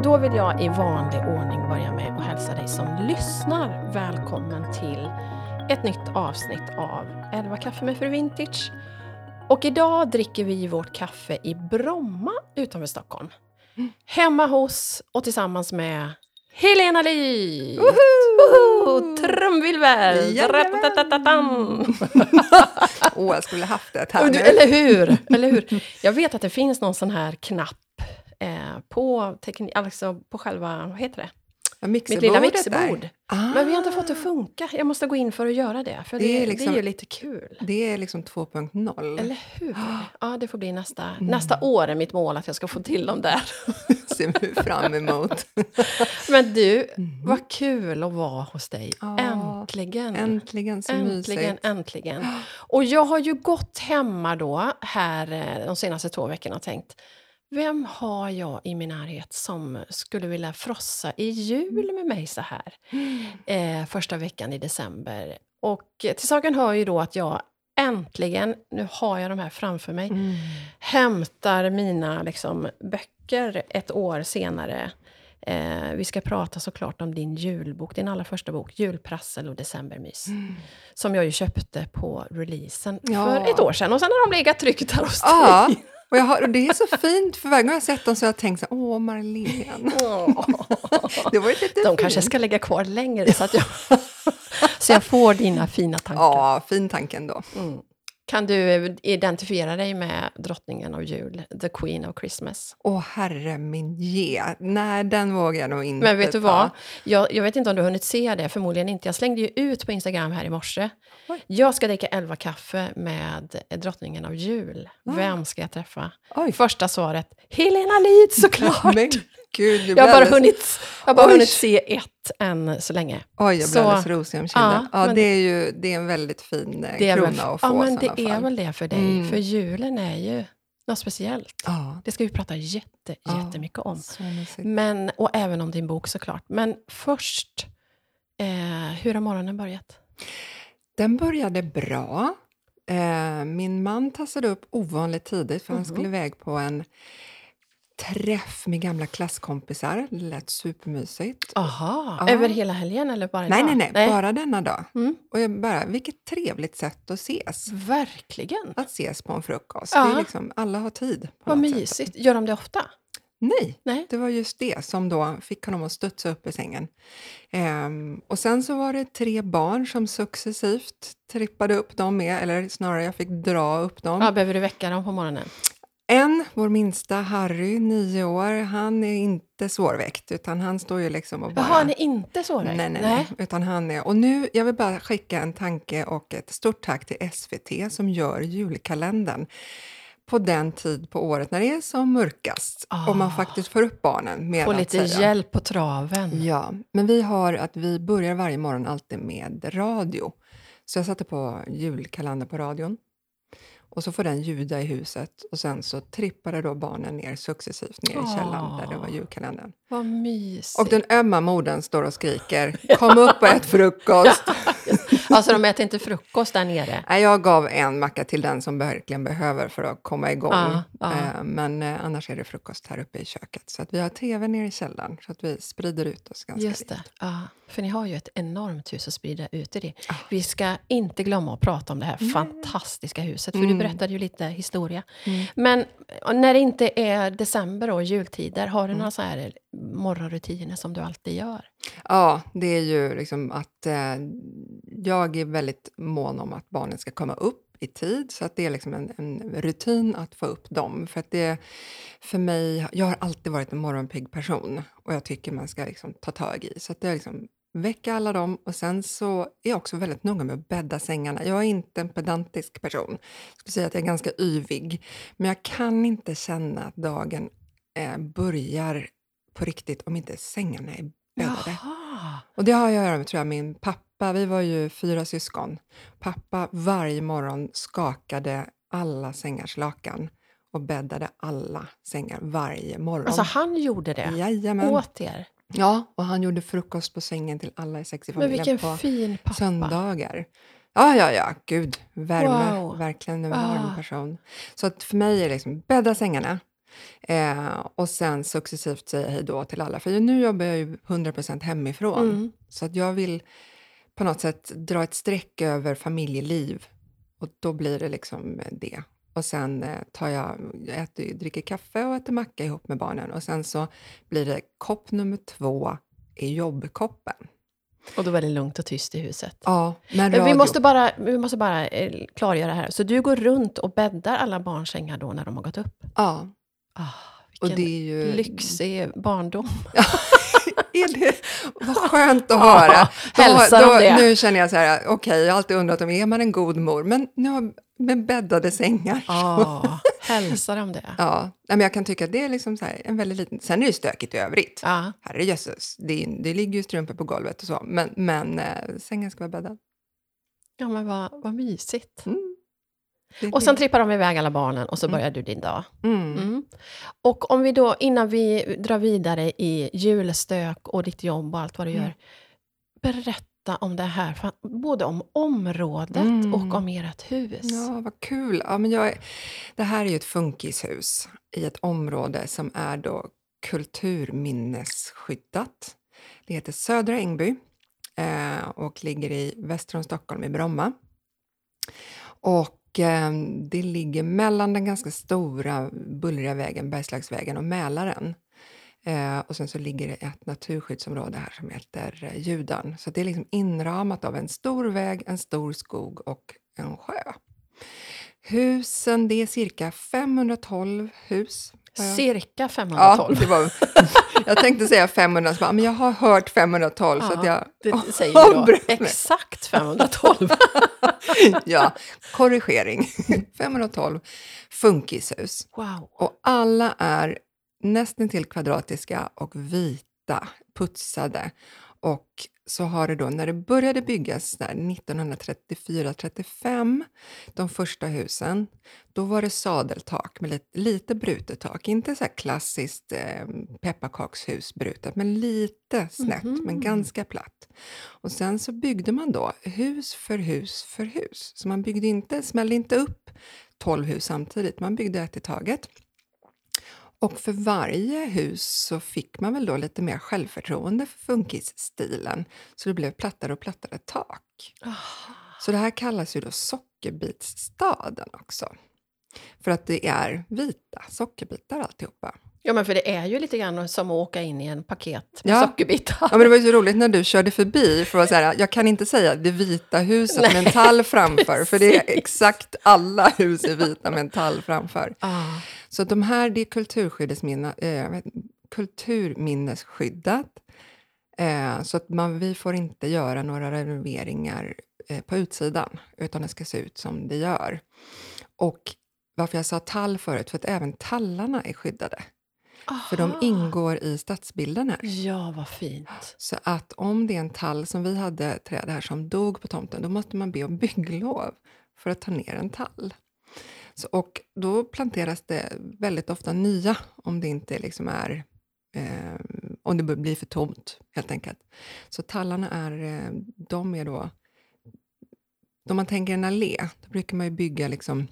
Och då vill jag i vanlig ordning börja med att hälsa dig som lyssnar välkommen till ett nytt avsnitt av 11 kaffe med Fru Vintage. Och idag dricker vi vårt kaffe i Bromma utanför Stockholm. Hemma hos och tillsammans med Helena Li! Woho! Trumvirvel! Åh, jag skulle haft det här nu. eller hur? Eller hur? Jag vet att det finns någon sån här knapp eh, på, tekni- alltså på själva, vad heter det? Ja, Mitt lilla mixerbord. Ah, Men vi har inte fått det att funka. Jag måste gå in för att göra det, för det, Det är det är, liksom- ju lite kul. Det är liksom 2.0. Eller hur? Ja, det får bli nästa, Mm. nästa år är mitt mål att jag ska få till dem där. ser vi fram emot. Men du, Mhm. vad kul att vara hos dig. Ja, Äntligen! Äntligen så Äntligen, mysigt. äntligen. Och jag har ju gått hemma då, här eh, de senaste två veckorna och tänkt, vem har jag i min närhet som skulle vilja frossa i jul med mig så här? Eh, första veckan i december. Och till saken hör ju då att jag äntligen, nu har jag de här framför mig, Mm. hämtar mina liksom, böcker ett år senare. Eh, vi ska prata såklart om din julbok, din allra första bok, Julprassel och decembermys. Som jag ju köpte på releasen Ja. för ett år sedan. Och sen har de legat tryckt här hos dig. Och, jag har, och det är så fint, för varje gång jag sett dem så har jag tänkt så här, åh Marlene. Åh. Det var lite De kanske fint. ska lägga kvar längre så att jag, så jag får dina fina tankar. Ja, fin tanke ändå. Mm. Kan du identifiera dig med drottningen av jul, the queen of Christmas? Åh herre min ge. Nej, den vågar jag nog inte Men vet du vad? Jag, jag vet inte om du har hunnit se det, förmodligen inte. Jag slängde ju ut på Instagram här i morse. Oj. Jag ska dricka 11 kaffe med drottningen av jul. Ah. Vem ska jag träffa? Oj, Första svaret, Helena Lid såklart! gud. jag har bara, alldeles- hunnit, jag bara Oj. hunnit se ett än så länge. Oj, jag blir alldeles rosig om kinden. Ja, Ja, det är ju det är en väldigt fin eh, Det är väl, krona att få ja, men det är fall. väl det för dig, Mm. för julen är ju något speciellt. Ja, Det ska vi prata jätte, Ja. jättemycket om. Men, och även om din bok såklart. Men först, eh, hur har morgonen börjat? Den började bra. Eh, min man tassade upp ovanligt tidigt för han Mhm. skulle iväg på en träff med gamla klasskompisar. Det lät supermysigt. Aha, Ja. över hela helgen eller bara Nej, idag? nej, nej, bara denna dag. Mm. Och jag bara, vilket trevligt sätt att ses. Verkligen. Att ses på en frukost. Ja. Det är liksom, alla har tid. Vad något sätt. mysigt. Gör de det ofta? Nej, Nej. det var just det som då fick honom att studsa upp i sängen. Ehm, och sen så var det tre barn som successivt trippade upp dem med, eller snarare jag fick dra upp dem. Ja, behöver du väcka dem på morgonen? En, vår minsta Harry, nio år, han är inte svårväckt utan han står ju liksom och bara... Jaha, ni är inte så Nej, nej, nej, utan han är... Och nu, jag vill bara skicka en tanke och ett stort tack till SVT som gör julkalendern på den tid på året när det är som mörkast och man Ah. faktiskt får upp barnen med Få lite säga. hjälp på traven. Ja, men vi har att vi börjar varje morgon alltid med radio. Så jag satte på julkalender på radion. Och så får den ljuda i huset och sen så trippade då barnen ner successivt ner i källaren där det var Ah. julkalendern. Vad mysigt. Och den ömma modern står och skriker Kom upp och ät frukost! Alltså de äter inte frukost där nere? Nej, jag gav en macka till den som verkligen behöver för att komma igång. Ja, ja. Eh, Men eh, annars är det frukost här uppe i köket. Så att vi har tv nere i källaren så att vi sprider ut oss ganska Just det. lite. Ja, för ni har ju ett enormt hus att sprida ut i det. Vi ska inte glömma att prata om det här Nej. fantastiska huset, för Mm. du berättade ju lite historia. Mm. Men när det inte är december och jultider, har du Mm. några så här morgonrutiner som du alltid gör? Ja, det är ju liksom att eh, jag är väldigt mån om att barnen ska komma upp i tid. Så att det är liksom en, en rutin att få upp dem. För att det, för mig, jag har alltid varit en morgonpigg person och jag tycker man ska liksom ta tag i. Så att det är liksom väcka alla dem och sen så är jag också väldigt noga med att bädda sängarna. Jag är inte en pedantisk person. Jag skulle säga att jag är ganska yvig. Men jag kan inte känna att dagen eh, börjar på riktigt om inte sängarna är bäddade. Och det har att göra med tror jag, min pappa. Vi var ju fyra syskon. Pappa varje morgon skakade alla sängars lakan och bäddade alla sängar varje morgon. Alltså han gjorde det Jajamän. åt er? Ja, och han gjorde frukost på sängen till alla i sex i Men familjen vilken på fin pappa. söndagar. Ja, ja, ja, gud. Värme. Wow. Verkligen en varm Ah. person. Så att för mig är det liksom bädda sängarna. Eh, och sen successivt säga hej då till alla. För nu jobbar jag ju 100% hemifrån. Mm. Så att jag vill på något sätt dra ett streck över familjeliv. Och då blir det liksom det. Och sen eh, tar jag, jag äter, dricker kaffe och äter macka ihop med barnen. Och sen så blir det kopp nummer två är jobbkoppen. Och då var det lugnt och tyst i huset. Ja, men Men vi radio. måste bara, vi måste bara eh, klargöra här. Så du går runt och bäddar alla barns sängar då när de har gått upp? Ja, Ah, och vilken det är ju... lyxig barndom. är det, vad skönt att höra. hälsa dem det. Nu känner jag så här, okej, jag har alltid undrat om är man en god mor, men nu har med bäddade sängar. Ah, hälsa dem det. Ja, men jag kan tycka att det är liksom så här, en väldigt liten... Sen är det stökigt i övrigt. Ja. Herrejösses, det, det ligger ju strumpor på golvet och så, men, men eh, sängen ska vara bäddad. Ja, men vad, vad mysigt. Mm. Och sen trippar de iväg alla barnen och så Mm. börjar du din dag. mm. Mm. Och om vi då, innan vi drar vidare i julstök och ditt jobb och allt vad du Mm. gör. Berätta om det här, både om området Mm. och om ert hus. Ja, vad kul. Ja, men jag, det här är ju ett funkishus i ett område som är då kulturminnesskyddat. Det heter Södra Ängby eh, och ligger i väster om Stockholm i Bromma. Och Ehm, det ligger mellan den ganska stora bullriga vägen, Bergslagsvägen och Mälaren. Eh, och sen så ligger det ett naturskyddsområde här som heter eh, Judan. Så det är liksom inramat av en stor väg, en stor skog och en sjö. Husen, det är cirka 512 hus jag- Cirka Ja, 512. det var, jag tänkte säga 500, så bara, men jag har hört 512 så att jag... det säger avbröt mig. Exakt 512. Ja, korrigering. 512 funkishus. wow. Och alla är nästan till kvadratiska och vita, putsade. Och så har det då, när det började byggas där 1934-35, de första husen, då var det sadeltak med lite, lite brutet tak. Inte så här klassiskt eh, pepparkakshus brutet, men lite snett, Mhm. men ganska platt. Och sen så byggde man då hus för hus för hus. Så man byggde inte, smällde inte upp 12 hus samtidigt, man byggde ett i taget. Och för varje hus så fick man väl då lite mer självförtroende för funkisstilen. Så det blev plattare och plattare tak. Ah. Så det här kallas ju då sockerbitsstaden också. För att det är vita sockerbitar alltihopa. Ja, men för det är ju lite grann som att åka in i en paket med Ja. sockerbitar. Ja, men det var ju så roligt när du körde förbi, för att säga, jag kan inte säga det vita huset med en tall framför, för det är precis. exakt alla hus är vita med en tall framför. Ah. Så de här, det är kulturskyddesminna, eh, vet kulturminnesskyddat. Eh, så att man, vi får inte göra några renoveringar eh, på utsidan, utan det ska se ut som det gör. Och varför jag sa tall förut, för att även tallarna är skyddade. För de Aha. ingår i stadsbilden här. Ja, vad fint. Så att om det är en tall, som vi hade träd här som dog på tomten, då måste man be om bygglov för att ta ner en tall. Så, och då planteras det väldigt ofta nya om det inte liksom är eh, om det blir för tomt, helt enkelt. Så tallarna är, eh, de är då... Om man tänker en allé, då brukar man ju bygga liksom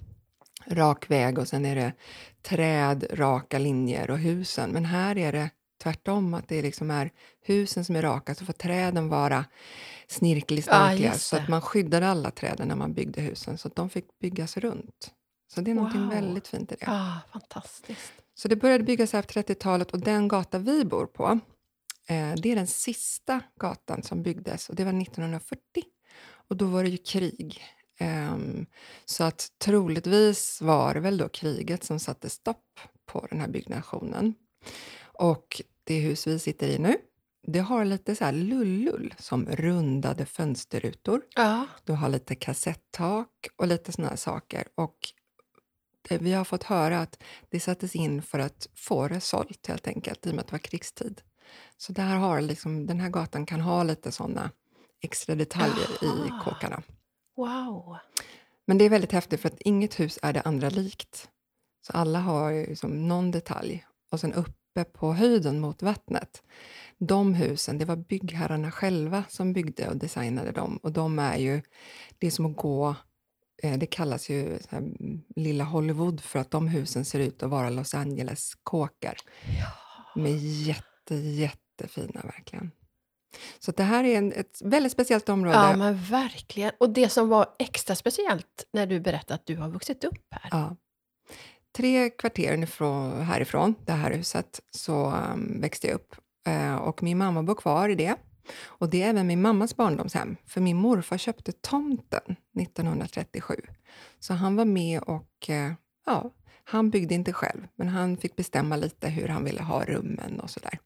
rak väg och sen är det träd, raka linjer och husen. Men här är det tvärtom, att det liksom är husen som är raka, så får träden vara snirklig, Ja, snirkliga. just så att man skyddade alla träden när man byggde husen, så att de fick byggas runt. Så det är något Wow. väldigt fint i det. Ah, fantastiskt. Så det började byggas här på 30-talet och den gata vi bor på, eh, det är den sista gatan som byggdes och det var 1940. Och då var det ju krig. Ehm, så att troligtvis var det väl då kriget som satte stopp på den här byggnationen. Och det hus vi sitter i nu, det har lite så här lullull som rundade fönsterrutor. Ja. Du har lite kassettak och lite såna här saker. Och det, vi har fått höra att det sattes in för att få det sålt helt enkelt, i och med att det var krigstid. Så där har liksom, den här gatan kan ha lite såna extra detaljer i Aha. kåkarna. Wow. Men det är väldigt häftigt för att inget hus är det andra likt. Så alla har liksom någon detalj. Och sen uppe på höjden mot vattnet, de husen, det var byggherrarna själva som byggde och designade dem. Och de är ju, det är som att gå eh, det kallas ju här, mm, lilla Hollywood för att de husen ser ut att vara Los Angeles-kåkar. De är jätte, jättefina verkligen. Så det här är en, ett väldigt speciellt område. Ja, men verkligen. Och det som var extra speciellt när du berättade att du har vuxit upp här. Ja. Tre kvarter ifrån, härifrån, det här huset, så um, växte jag upp. Uh, och min mamma bor kvar i det. Och det är även min mammas barndomshem, för min morfar köpte tomten 1937. Så han var med och, uh, ja, han byggde inte själv, men han fick bestämma lite hur han ville ha rummen och sådär.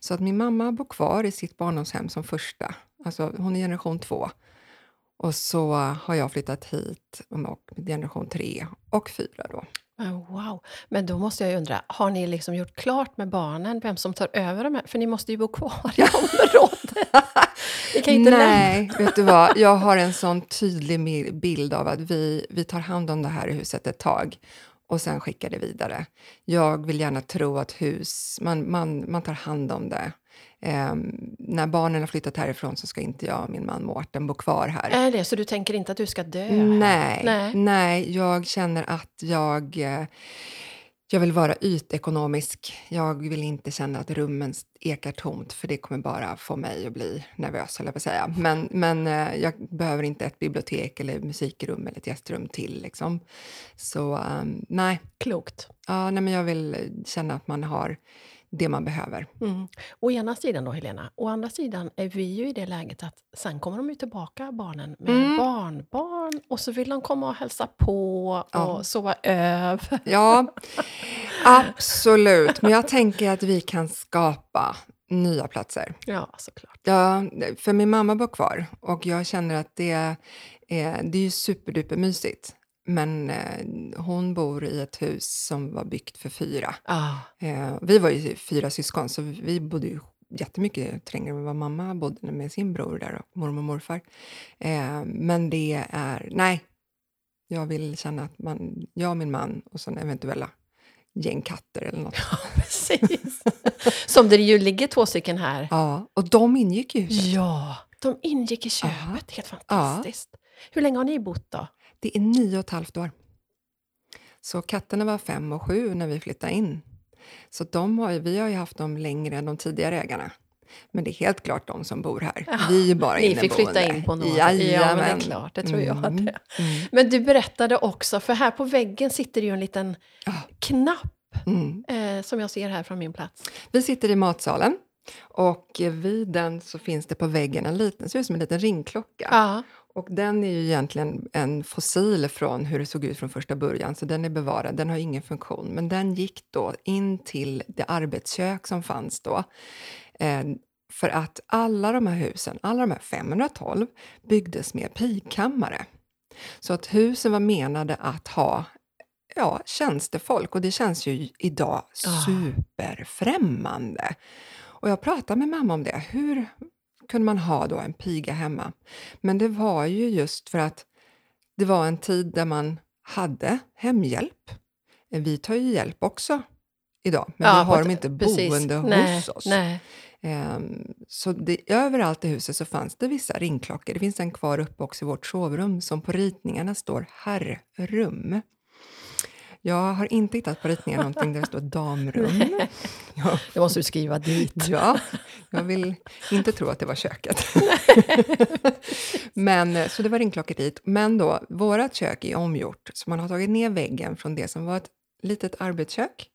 Så att min mamma bor kvar i sitt barndomshem som första. Alltså hon är generation två. Och så har jag flyttat hit och generation tre och fyra då. Wow! Men då måste jag undra, har ni liksom gjort klart med barnen vem som tar över dem? För ni måste ju bo kvar i området. ni kan inte Nej, lämna. vet du vad? Jag har en sån tydlig bild av att vi, vi tar hand om det här huset ett tag och sen skickar det vidare. Jag vill gärna tro att hus, man, man, man tar hand om det. Eh, när barnen har flyttat härifrån så ska inte jag och min man Mårten bo kvar här. Är det så? Du tänker inte att du ska dö? Nej, nej. nej jag känner att jag... Eh, jag vill vara ytekonomisk. Jag vill inte känna att rummen ekar tomt, för det kommer bara få mig att bli nervös, eller jag säga. Men, men eh, jag behöver inte ett bibliotek, eller musikrum eller ett gästrum till. Liksom. Så um, nej. Klokt. Ja, nej, men jag vill känna att man har det man behöver. Mm. Å ena sidan då, Helena. Å andra sidan är vi ju i det läget att sen kommer de ju tillbaka, barnen, med mm. barnbarn. Och så vill de komma och hälsa på och ja. sova över. Ja, absolut. Men jag tänker att vi kan skapa nya platser. Ja, såklart. Ja, för min mamma bor kvar och jag känner att det är, det är superduper mysigt. Men eh, hon bor i ett hus som var byggt för fyra. Ah. Eh, vi var ju fyra syskon, så vi bodde ju jättemycket trängre än vad mamma bodde med sin bror där och mormor och morfar. Eh, men det är... Nej. Jag vill känna att man, jag och min man och sen eventuella gäng katter eller något. Ja, precis. Som det ju ligger två stycken här. Ja, och de ingick i huset. Ja, de ingick i köpet. Aha. Helt fantastiskt. Ja. Hur länge har ni bott då? Det är nio och ett halvt år. Så katterna var fem och sju när vi flyttade in. Så de har, vi har ju haft dem längre än de tidigare ägarna. Men det är helt klart de som bor här. Ja, vi är bara Ni fick flytta in på några. Ja, men det är klart. Det tror mm, jag. Det. Mm. Men du berättade också, för här på väggen sitter ju en liten ah. knapp mm. eh, som jag ser här från min plats. Vi sitter i matsalen. Och vid den så finns det på väggen en liten, ser ut som en liten ringklocka. Ja. Och den är ju egentligen en fossil från hur det såg ut från första början, så den är bevarad. Den har ingen funktion. Men den gick då in till det arbetskök som fanns då. Eh, för att alla de här husen, alla de här 512, byggdes med pigkammare. Så att husen var menade att ha ja, tjänstefolk och det känns ju idag ah. superfrämmande. Och jag pratade med mamma om det. Hur, kunde man ha då en piga hemma. Men det var ju just för att det var en tid där man hade hemhjälp. Vi tar ju hjälp också idag, men ja, vi har dem inte precis. boende nej, hos oss. Nej. Um, så det, överallt i huset så fanns det vissa ringklockor. Det finns en kvar uppe också i vårt sovrum som på ritningarna står herrrum. Jag har inte hittat på ritningen någonting där det står damrum. Ja. Det måste du skriva dit. Ja, jag vill inte tro att det var köket. Men, så det var ringklockor dit. Men då, vårt kök är omgjort, så man har tagit ner väggen från det som var ett litet arbetskök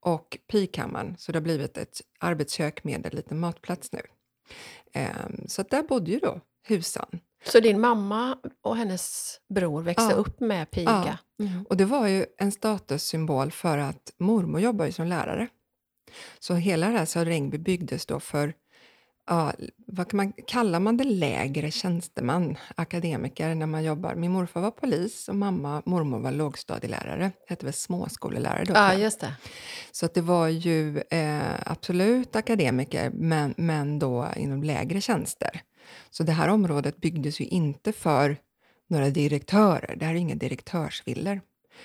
och pigkammaren, så det har blivit ett arbetskök med en liten matplats nu. Um, så där bodde ju då husan. Så din mamma och hennes bror växte ja. upp med piga? Ja. Mm. Och det var ju en statussymbol för att mormor jobbar ju som lärare. Så hela det här Södra byggdes då för, ja, vad kan man, kallar man det lägre tjänsteman, akademiker, när man jobbar? Min morfar var polis och mamma, mormor var lågstadielärare, hette väl småskolelärare då. Ja, just det. Så att det var ju eh, absolut akademiker, men, men då inom lägre tjänster. Så det här området byggdes ju inte för några direktörer. Det här är inga direktörsvillor.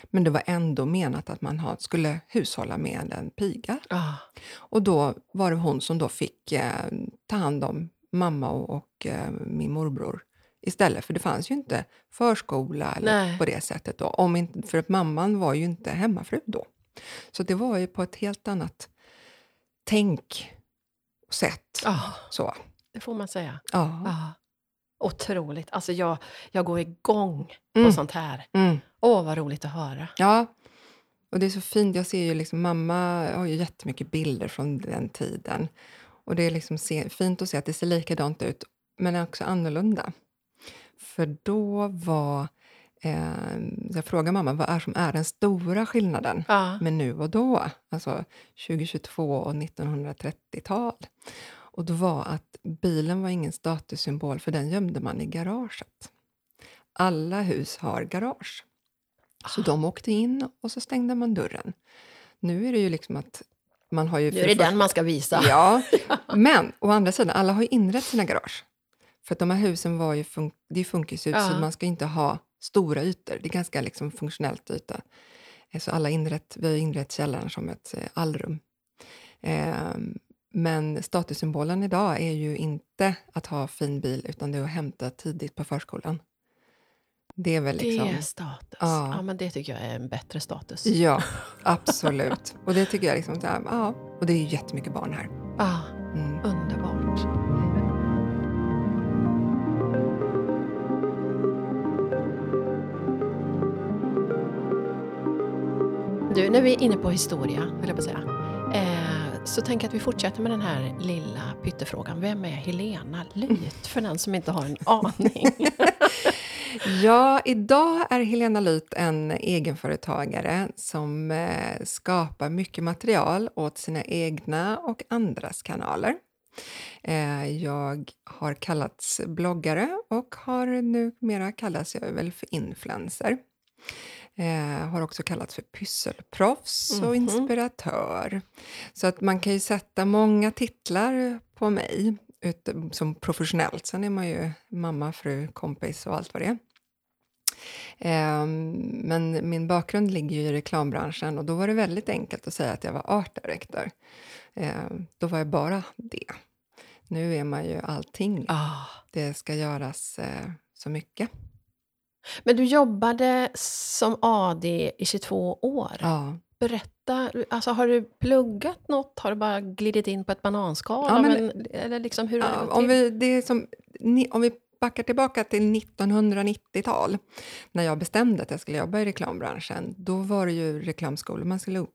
Men det var ändå menat att man skulle hushålla med en piga. Ah. Och då var det hon som då fick eh, ta hand om mamma och, och eh, min morbror istället, för det fanns ju inte förskola eller Nej. på det sättet då. Om inte, för att mamman var ju inte hemmafru då. Så det var ju på ett helt annat tänk och sätt. Ja, Så. Det får man säga. Ja. Ja. Otroligt. Alltså jag, jag går igång på Mm. sånt här. Mm. Åh, vad roligt att höra. Ja, och det är så fint. Jag ser ju liksom, mamma har ju jättemycket bilder från den tiden. Och det är liksom se, fint att se att det ser likadant ut, men också annorlunda. För då var... Eh, jag frågade mamma vad är som är den stora skillnaden Ja. med nu och då, alltså 2022 och 1930-tal. Och då var att bilen var ingen statussymbol, för den gömde man i garaget. Alla hus har garage. Så de åkte in och så stängde man dörren. Nu är det ju liksom att man har ju... Nu är det första- den man ska visa. Ja, men å andra sidan, alla har ju inrett sina garage. För att de här husen var ju fun- det är funkishus, Ja. så man ska inte ha stora ytor. Det är ganska liksom funktionellt yta. Eh, Så alla inrett, vi har inrett källaren som ett eh, allrum. Ehm, men statussymbolen idag är ju inte att ha fin bil, utan det är att hämta tidigt på förskolan. Det är väl liksom... Det är status. Ja. Ja. men det tycker jag är en bättre status. Ja, absolut. Och det tycker jag liksom, här, ja, och det är ju jättemycket barn här. Ja, Mm. underbart. Du, när vi är inne på historia, vill jag på säga, eh, så jag att vi fortsätter med den här lilla pyttefrågan. Vem är Helena Lyth? För den som inte har en aning. Ja, idag är Helena Lyth en egenföretagare som eh, skapar mycket material åt sina egna och andras kanaler. Eh, jag har kallats bloggare och har numera kallats jag väl för influencer. Eh, har också kallats för pysselproffs och Mhm. inspiratör. Så att man kan ju sätta många titlar på mig ut, som professionellt. Sen är man ju mamma, fru, kompis och allt vad det är. Ehm, men min bakgrund ligger ju i reklambranschen och då var det väldigt enkelt att säga att jag var art director. Ehm, då var jag bara det. Nu är man ju allting. Ah. Det ska göras eh, så mycket. Men du jobbade som AD i 22 år. Ja. Berätta, alltså har du pluggat något? Har du bara glidit in på ett bananskal? Ja, men- eller liksom hur det Ja, gått om, vi, det som, om vi backar tillbaka till 1990-tal, när jag bestämde att jag skulle jobba i reklambranschen, då var det ju reklamskolor man skulle gå.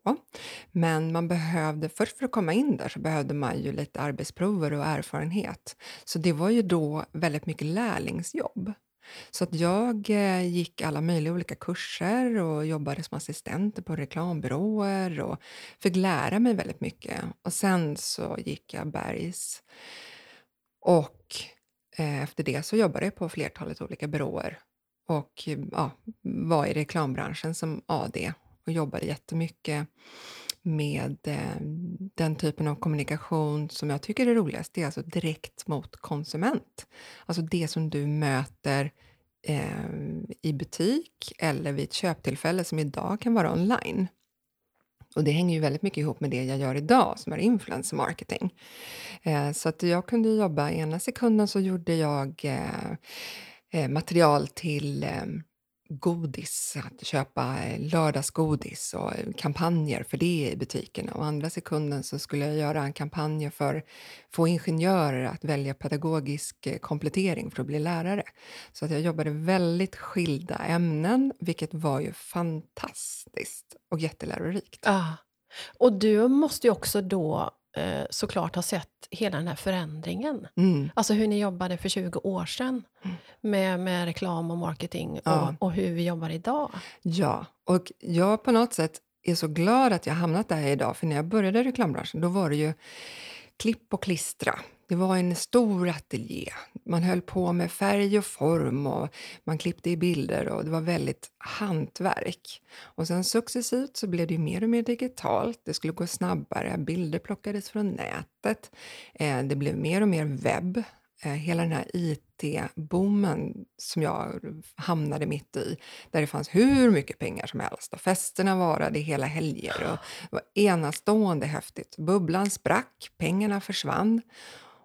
Men man behövde, först för att komma in där så behövde man ju lite arbetsprover och erfarenhet. Så det var ju då väldigt mycket lärlingsjobb. Så att jag eh, gick alla möjliga olika kurser och jobbade som assistent på reklambyråer och fick lära mig väldigt mycket. Och sen så gick jag Bergs och eh, efter det så jobbade jag på flertalet olika byråer och ja, var i reklambranschen som AD och jobbade jättemycket med eh, den typen av kommunikation som jag tycker är roligast. Det är alltså direkt mot konsument. Alltså det som du möter eh, i butik eller vid ett köptillfälle som idag kan vara online. Och det hänger ju väldigt mycket ihop med det jag gör idag som är influencer marketing. Eh, så att jag kunde jobba, ena sekunden så gjorde jag eh, eh material till eh, godis, att köpa eh, lördagsgodis och eh, kampanjer för det i butikerna. Och andra sekunden så skulle jag göra en kampanj för att få ingenjörer att välja pedagogisk eh, komplettering för att bli lärare. Så att jag jobbade väldigt skilda ämnen, vilket var ju fantastiskt och jättelärorikt. Ah. Och du måste ju också då eh, såklart ha sett hela den här förändringen. Mm. Alltså hur ni jobbade för 20 år sedan Mm. med, med reklam och marketing Ja. och, och hur vi jobbar idag. Ja, och jag på något sätt är så glad att jag hamnat där idag, för när jag började i reklambranschen då var det ju klipp och klistra. Det var en stor ateljé. Man höll på med färg och form och man klippte i bilder och det var väldigt hantverk. Och sen successivt så blev det ju mer och mer digitalt. Det skulle gå snabbare. Bilder plockades från nätet. Eh, det blev mer och mer webb. Eh, hela den här IT-boomen som jag hamnade mitt i, där det fanns hur mycket pengar som helst och festerna varade hela helger och det var enastående häftigt. Bubblan sprack, pengarna försvann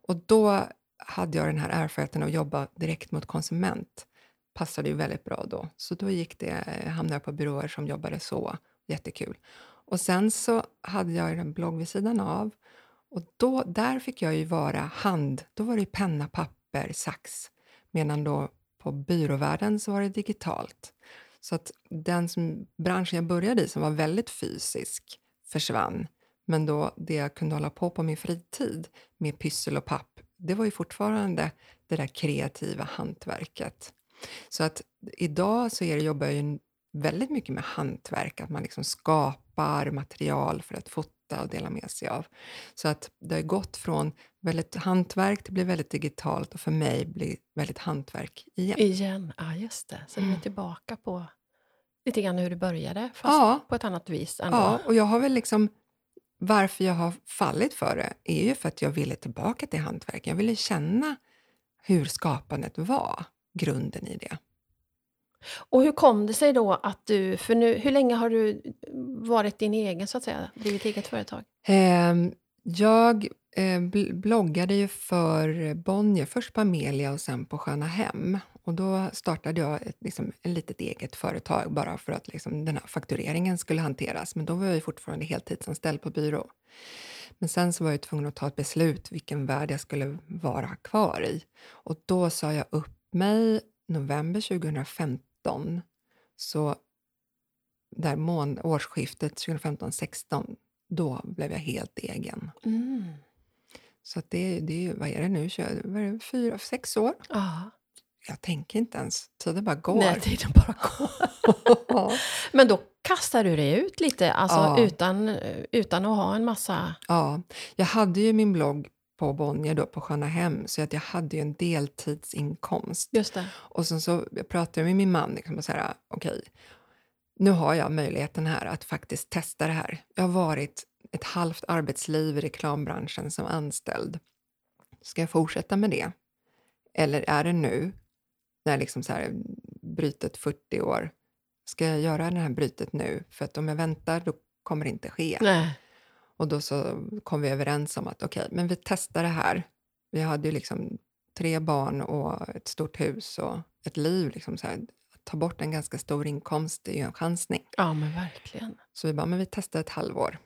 och då hade jag den här erfarenheten att jobba direkt mot konsument. passade ju väldigt bra då. Så då gick det, eh, hamnade jag på byråer som jobbade så. Jättekul. Och sen så hade jag en blogg vid sidan av. Och då, där fick jag ju vara hand. Då var det penna, papper, sax. Medan då på byråvärlden så var det digitalt. Så att den som, branschen jag började i, som var väldigt fysisk, försvann. Men då det jag kunde hålla på på min fritid med pyssel och papp, det var ju fortfarande det där kreativa hantverket. Så att idag så är det, jobbar jag ju väldigt mycket med hantverk, att man liksom skapar material för att fota och dela med sig av. Så att det har gått från väldigt hantverk till bli väldigt digitalt och för mig blir väldigt hantverk igen. Igen, ja just det. Så du är Mm. tillbaka på lite grann hur du började, fast Ja. på ett annat vis ändå. Ja, och jag har väl liksom... Varför jag har fallit för det är ju för att jag ville tillbaka till hantverk. Jag ville känna hur skapandet var, grunden i det. Och hur kom det sig då att du, för nu, hur länge har du varit din egen så att säga, drivit eget företag? Ehm, jag eh, bl- bloggade ju för Bonnier, först på Amelia och sen på Sköna Hem. Och då startade jag ett, liksom, ett litet eget företag bara för att liksom, den här faktureringen skulle hanteras. Men då var jag ju fortfarande heltidsanställd på byrå. Men sen så var jag tvungen att ta ett beslut vilken värld jag skulle vara kvar i. Och då sa jag upp mig november 2015. Så där mån- årsskiftet 2015-16, då blev jag helt egen. Mm. Så det, det är ju, vad är det nu, Kö- vad är det, fyra, sex år? Ja, Jag tänker inte ens, tiden bara går. när tiden bara går. Men då kastar du dig ut lite, alltså Ja. utan, utan att ha en massa... ja, jag hade ju min blogg på Bonnier då, på Sköna Hem, så att jag hade ju en deltidsinkomst. Just det. Och sen så jag pratade jag med min man liksom och så här, okej, nu har jag möjligheten här att faktiskt testa det här. Jag har varit ett halvt arbetsliv i reklambranschen som anställd. Ska jag fortsätta med det? Eller är det nu, när liksom så här, brytet 40 år, ska jag göra det här brytet nu? För att om jag väntar, då kommer det inte ske. Nej. Och då så kom vi överens om att okej, men vi testar det här. Vi hade ju liksom tre barn och ett stort hus och ett liv. Liksom så här, att ta bort en ganska stor inkomst är ju en chansning. Ja, men verkligen. Så vi bara, men vi testar ett halvår.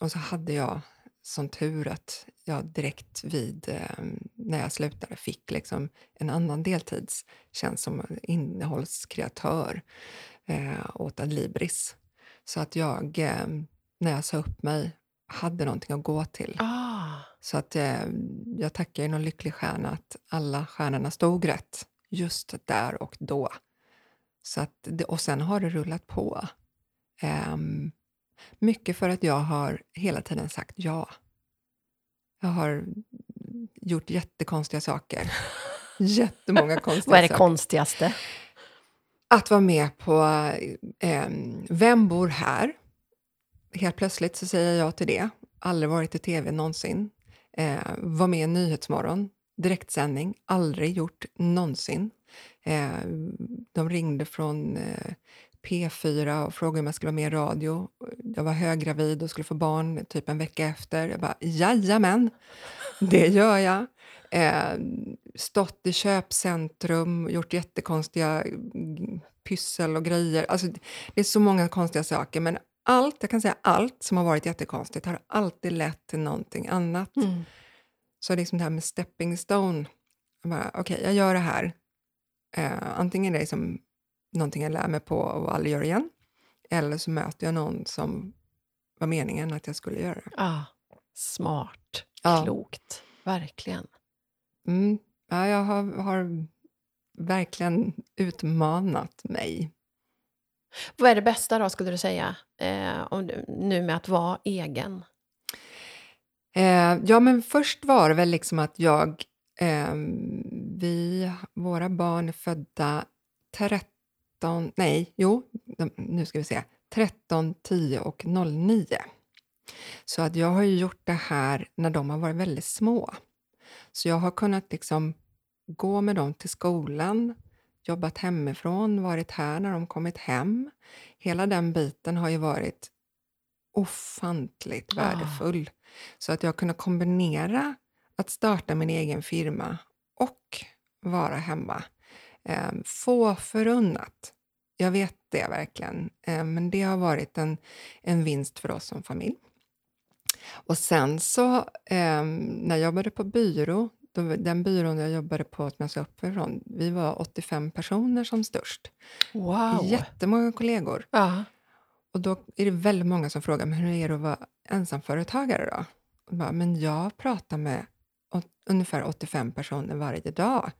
Och så hade jag som tur att jag direkt vid, eh, när jag slutade, fick liksom en annan deltidstjänst som innehållskreatör eh, åt Adlibris. Så att jag, eh, när jag sa upp mig, hade någonting att gå till. Ah, Så att eh, jag tackar ju någon lycklig stjärna att alla stjärnorna stod rätt just där och då. Så att det, och sen har det rullat på. Ehm, mycket för att jag har hela tiden sagt ja. Jag har gjort jättekonstiga saker. Jättemånga konstiga vad är det saker. konstigaste? Att vara med på eh, Vem bor här? Helt plötsligt så säger jag ja till det. Aldrig varit i tv någonsin. Eh, var med i Nyhetsmorgon, direktsändning. Aldrig gjort någonsin. Eh, de ringde från eh, P4 och frågade om jag skulle vara med i radio. Jag var höggravid och skulle få barn typ en vecka efter. Jag bara, jajamän, det gör jag. Eh, stått i köpcentrum, gjort jättekonstiga pyssel och grejer. Alltså, det är så många konstiga saker, men allt, jag kan säga allt som har varit jättekonstigt har alltid lett till någonting annat. Mm. Så liksom det här med stepping stone, okej, jag gör det här. Eh, antingen är det liksom någonting jag lär mig på och aldrig gör igen, eller så möter jag någon som var meningen att jag skulle göra det. Ah, smart, Ja. klokt, verkligen. Mm. Ja, jag har, har verkligen utmanat mig. Vad är det bästa då, skulle du säga, eh, om du, nu med att vara egen? Eh, ja, men först var det väl liksom att jag... Eh, vi, våra barn är födda 13... Nej, jo, nu ska vi se. 13, 10 och 09. Så att jag har ju gjort det här när de har varit väldigt små. Så jag har kunnat liksom gå med dem till skolan, jobbat hemifrån, varit här när de kommit hem. Hela den biten har ju varit ofantligt Ah. värdefull. Så att jag kunnat kombinera att starta min egen firma och vara hemma. Eh, få förunnat. Jag vet det verkligen, eh, men det har varit en, en vinst för oss som familj. Och sen så, eh, när jag jobbade på byrå, då, den byrån jag jobbade på, som jag ska uppifrån, vi var 85 personer som störst. Wow! Jättemånga kollegor. Ja. Och då är det väldigt många som frågar, men hur är det att vara ensamföretagare då? Och bara, men jag pratar med ungefär 85 personer varje dag,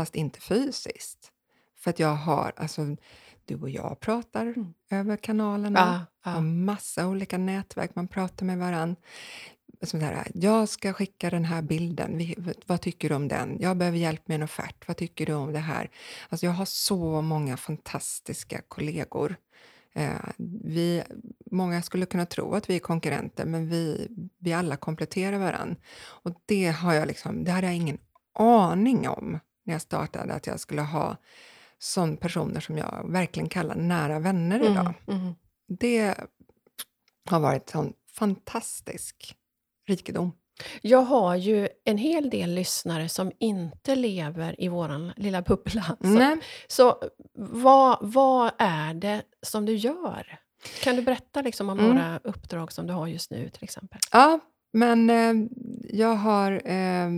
fast inte fysiskt. För att jag har, alltså, du och jag pratar över kanalerna, Ja, ja. massa olika nätverk, man pratar med varann. Som det här, jag ska skicka den här bilden, Vi- vad tycker du om den? Jag behöver hjälp med en offert, vad tycker du om det här? Alltså jag har så många fantastiska kollegor. Eh, vi, många skulle kunna tro att vi är konkurrenter, men vi, vi alla kompletterar varann. Och det, har jag liksom, det hade jag ingen aning om när jag startade, att jag skulle ha sån personer som jag verkligen kallar nära vänner idag. Mm, mm. Det har varit en fantastisk rikedom. Jag har ju en hel del lyssnare som inte lever i vår lilla bubbla. Så, så vad, vad är det som du gör? Kan du berätta liksom om Mm. några uppdrag som du har just nu till exempel? Ja, men eh, jag har, eh,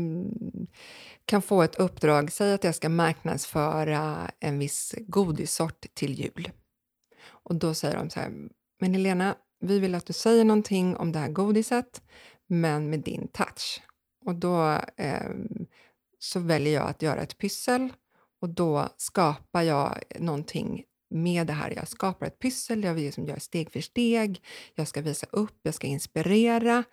kan få ett uppdrag, säg att jag ska marknadsföra en viss godissort till jul. Och då säger de så här, men Helena, vi vill att du säger någonting om det här godiset, men med din touch. Och då eh, så väljer jag att göra ett pyssel och då skapar jag någonting med det här. Jag skapar ett pyssel, jag liksom gör steg för steg, jag ska visa upp, jag ska inspirera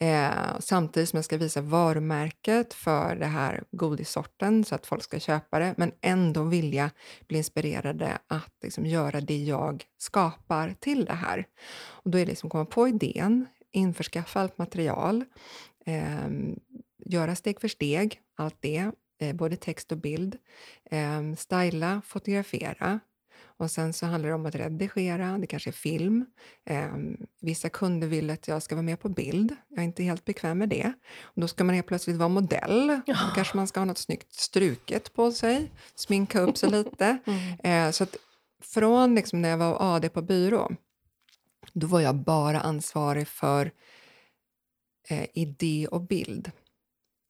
eh, samtidigt som jag ska visa varumärket för det här godissorten så att folk ska köpa det, men ändå vilja bli inspirerade att liksom göra det jag skapar till det här. Och då är det liksom komma på idén, införskaffa allt material, eh, göra steg för steg, allt det, eh, både text och bild, eh, styla, fotografera, och sen så handlar det om att redigera, det kanske är film. Eh, vissa kunder vill att jag ska vara med på bild. Jag är inte helt bekväm med det. Och då ska man helt plötsligt vara modell. Då kanske man ska ha något snyggt struket på sig, sminka upp sig lite. Eh, så att från liksom när jag var AD på byrå, då var jag bara ansvarig för eh, idé och bild.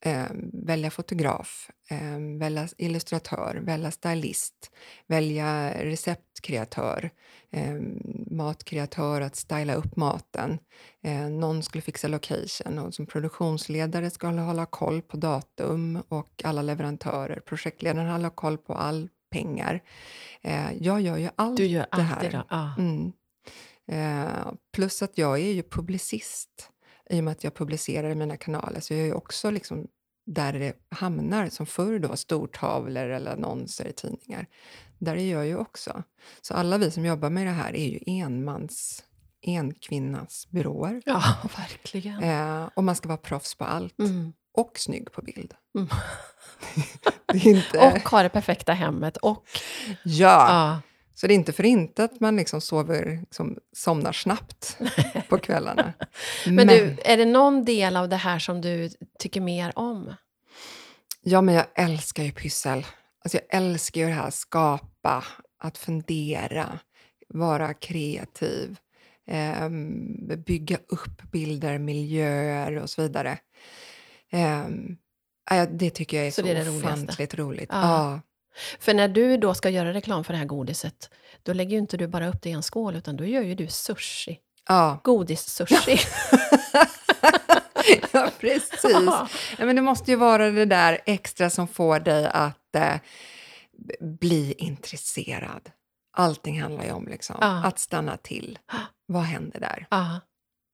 Eh, välja fotograf, eh, välja illustratör, välja stylist, välja receptkreatör, eh, matkreatör att styla upp maten. Eh, någon skulle fixa location och som produktionsledare skulle hålla koll på datum och alla leverantörer. Projektledaren håller koll på all pengar. Eh, jag gör ju allt Du gör det allt här. det då? Ja. Mm. Eh, plus att jag är ju publicist i och med att jag publicerar i mina kanaler. Så jag är ju också liksom där det hamnar, som förr då, stortavlor eller annonser i tidningar. Där är jag ju också. Så alla vi som jobbar med det här är ju enmans, enkvinnas byråer. ja, verkligen. Eh, och man ska vara proffs på allt. Mm. Och snygg på bild. Mm. inte... Och ha det perfekta hemmet. Och, ja. ja. Så det är inte för inte att man liksom sover, liksom, somnar snabbt på kvällarna. Men, du, är det någon del av det här som du tycker mer om? Ja, men jag älskar ju pyssel. Alltså jag älskar ju det här skapa, att fundera, vara kreativ, ehm, bygga upp bilder, miljöer och så vidare. Ja, det tycker jag är Så så, det är det roligaste? ofantligt roligt. Ja. Ja. För när du då ska göra reklam för det här godiset, då lägger ju inte du bara upp det i en skål, utan då gör ju du sushi. Ja. Godis-sushi. ja, precis. Ja, men det måste ju vara det där extra som får dig att eh, bli intresserad. Allting handlar ju om liksom, Ja. att stanna till. Vad händer där? Ja,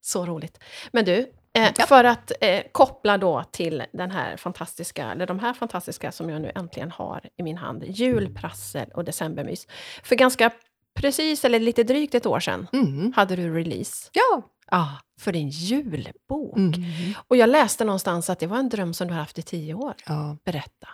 så roligt. Men du, eh, Ja. för att eh, koppla då till den här fantastiska, eller de här fantastiska som jag nu äntligen har i min hand, julprassel och decembermys. För ganska precis, eller lite drygt ett år sedan, Mm. hade du release. Ja. Ja, för din julbok. Mm. Och jag läste någonstans att det var en dröm som du har haft i tio år. ja. Berätta.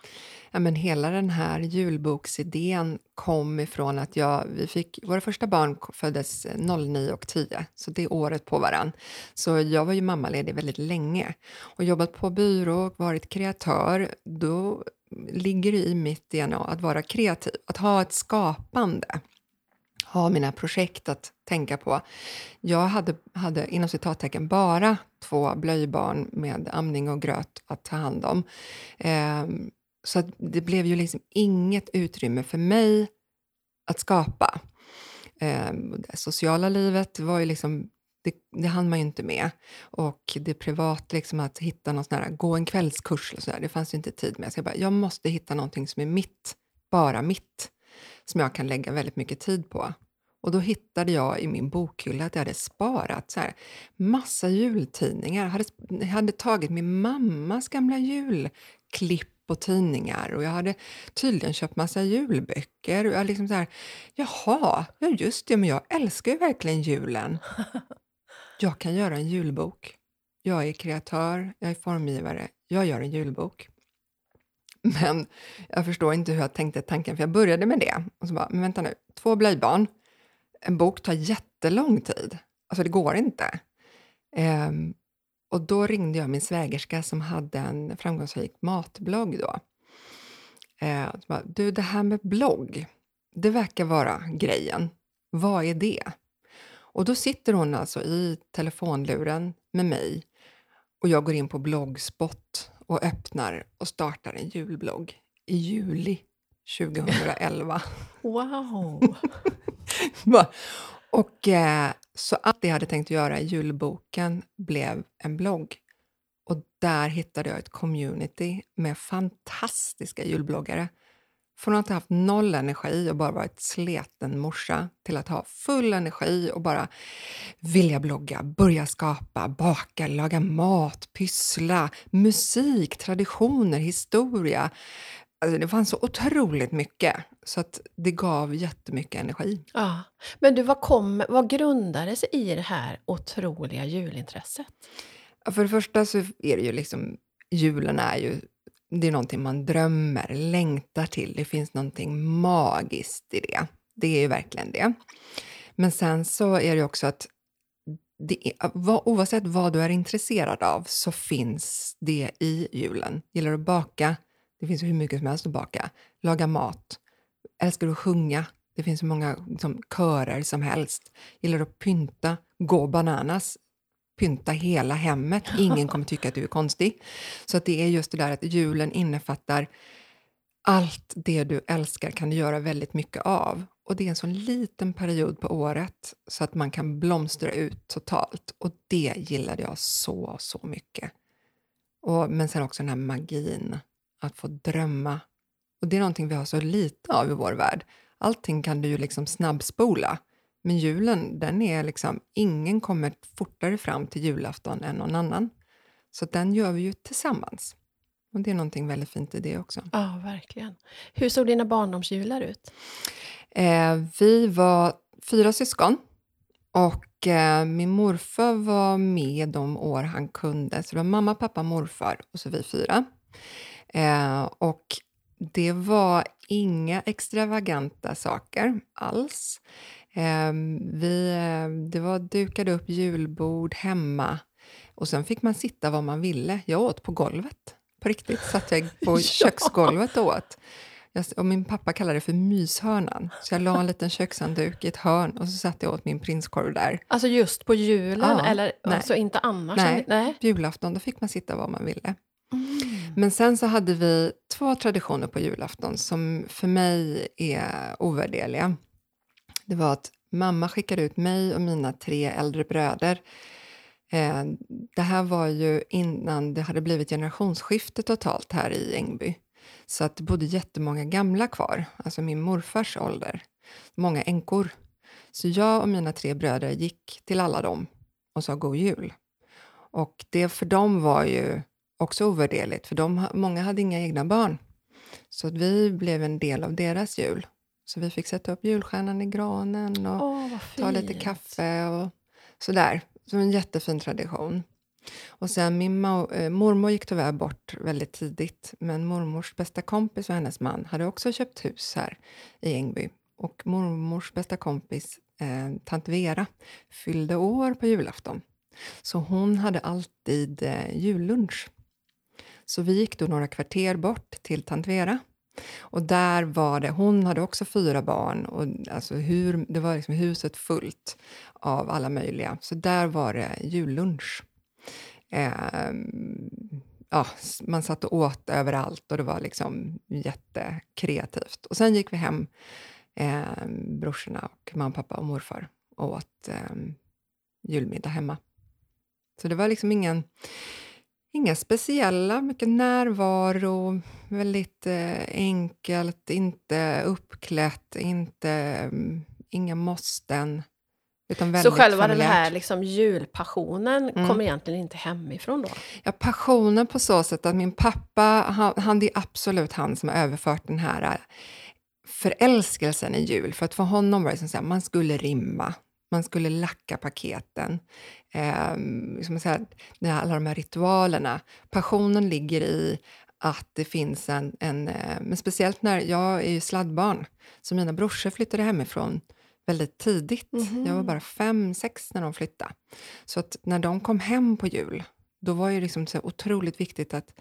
Ja, men hela den här julboksidén kom ifrån att jag, vi fick, våra första barn föddes eh, 09 och 10, så det är året på varann. Så jag var ju mammaledig väldigt länge och jobbat på byrå och varit kreatör. Då ligger det i mitt DNA att vara kreativ, att ha ett skapande ha mina projekt att tänka på. Jag hade, hade inom citattecken bara två blöjbarn med amning och gröt att ta hand om. Eh, så det blev ju liksom inget utrymme för mig att skapa. Eh, det sociala livet var ju liksom det, det hann man ju inte med. Och det privat, liksom att hitta någon sån här, gå en kvällskurs, och så där, det fanns ju inte tid med. Så jag bara, jag måste hitta någonting som är mitt, bara mitt som jag kan lägga väldigt mycket tid på. Och då hittade jag i min bokhylla att jag hade sparat så här, massa jultidningar. Jag hade, hade tagit min mammas gamla julklipp och tidningar och jag hade tydligen köpt massa julböcker. Och jag liksom så här, jaha, ja just det, men jag älskar ju verkligen julen. Jag kan göra en julbok. Jag är kreatör, jag är formgivare, jag gör en julbok. Men jag förstår inte hur jag tänkte tanken, för jag började med det. Och så bara, men vänta nu, två blöjbarn, en bok tar jättelång tid. Alltså det går inte. Um, och då ringde jag min svägerska som hade en framgångsrik matblogg då. Uh, bara, du, det här med blogg, det verkar vara grejen. Vad är det? Och då sitter hon alltså i telefonluren med mig och jag går in på Bloggspot och öppnar och startar en julblogg i juli 2011. Wow! och eh, så allt det jag hade tänkt göra i julboken blev en blogg. Och där hittade jag ett community med fantastiska julbloggare. Från att ha haft noll energi och bara varit sleten morsa till att ha full energi och bara vilja blogga, börja skapa, baka, laga mat, pyssla, musik, traditioner, historia, Alltså det fanns så otroligt mycket, så att det gav jättemycket energi. Ja. Men du, vad, kom, vad grundade sig i det här otroliga julintresset? För det första så är det ju liksom, julen är ju det är någonting man drömmer, längtar till. Det finns någonting magiskt i det. Det är ju verkligen det. Men sen så är det också att det är, oavsett vad du är intresserad av så finns det i julen. Gillar du att baka? Det finns hur mycket som helst att baka. Laga mat. Älskar du att sjunga? Det finns hur många liksom, körer som helst. Gillar du att pynta? Gå bananas. Pynta hela hemmet. Ingen kommer tycka att du är konstig. Så att det är just det där att julen innefattar allt det du älskar kan du göra väldigt mycket av. Och det är en sån liten period på året så att man kan blomstra ut totalt. Och det gillade jag så, så mycket. Och, men sen också den här magin att få drömma. Och Det är någonting vi har så lite av i vår värld. Allting kan du ju liksom snabbspola. Men julen, den är liksom, ingen kommer fortare fram till julafton än någon annan. Så den gör vi ju tillsammans. Och det är någonting väldigt fint i det också. Ja, verkligen. Hur såg dina barndomsjular ut? Eh, vi var fyra syskon. Och eh, min morfar var med de år han kunde. Så det var mamma, pappa, morfar och så vi fyra. Eh, och det var inga extravaganta saker alls. Eh, vi, det var dukade upp julbord hemma och sen fick man sitta var man ville. Jag åt på golvet. På riktigt satt jag på ja. köksgolvet och åt. Jag, och min pappa kallade det för myshörnan. Så jag la en liten kökshandduk i ett hörn och så satt jag åt min prinskorv där. Alltså just på julen? Ja, eller nej. alltså inte annars? Nej, nej, julafton då fick man sitta var man ville. Mm. Men sen så hade vi två traditioner på julafton som för mig är ovärderliga. Det var att mamma skickade ut mig och mina tre äldre bröder. Eh, det här var ju innan det hade blivit generationsskifte totalt här i Ängby. Så att det bodde jättemånga gamla kvar, alltså min morfars ålder. Många änkor. Så jag och mina tre bröder gick till alla dem och sa god jul. Och det för dem var ju också ovärderligt, för de, många hade inga egna barn. Så att vi blev en del av deras jul. Så vi fick sätta upp julstjärnan i granen och oh, ta lite kaffe och sådär. Så en jättefin tradition. Och sen min eh, mormor gick tyvärr bort väldigt tidigt, men mormors bästa kompis och hennes man hade också köpt hus här i Ängby. Och mormors bästa kompis, eh, tant Vera, fyllde år på julafton. Så hon hade alltid eh, jullunch. Så vi gick då några kvarter bort till tant Vera. Och där var det, hon hade också fyra barn och alltså hur, det var liksom huset fullt av alla möjliga. Så där var det jullunch. Eh, ja, man satt och åt överallt och det var liksom jättekreativt. Och sen gick vi hem, eh, brorsorna och mamma, pappa och morfar och åt eh, julmiddag hemma. Så det var liksom ingen, inga speciella, mycket närvaro, väldigt eh, enkelt, inte uppklätt, inte, um, inga måsten. Utan så själva familjärt. den här liksom julpassionen mm. kommer egentligen inte hemifrån då? Ja, passionen på så sätt att min pappa, han, han, det är absolut han som har överfört den här äh, förälskelsen i jul. För att för honom var det som att man skulle rimma, man skulle lacka paketen. Eh, liksom säga, alla de här ritualerna. Passionen ligger i att det finns en, en eh, men speciellt när jag är ju sladdbarn, så mina brorsor flyttade hemifrån väldigt tidigt. Mm -hmm. Jag var bara fem, sex när de flyttade. Så att när de kom hem på jul, då var det liksom så otroligt viktigt att,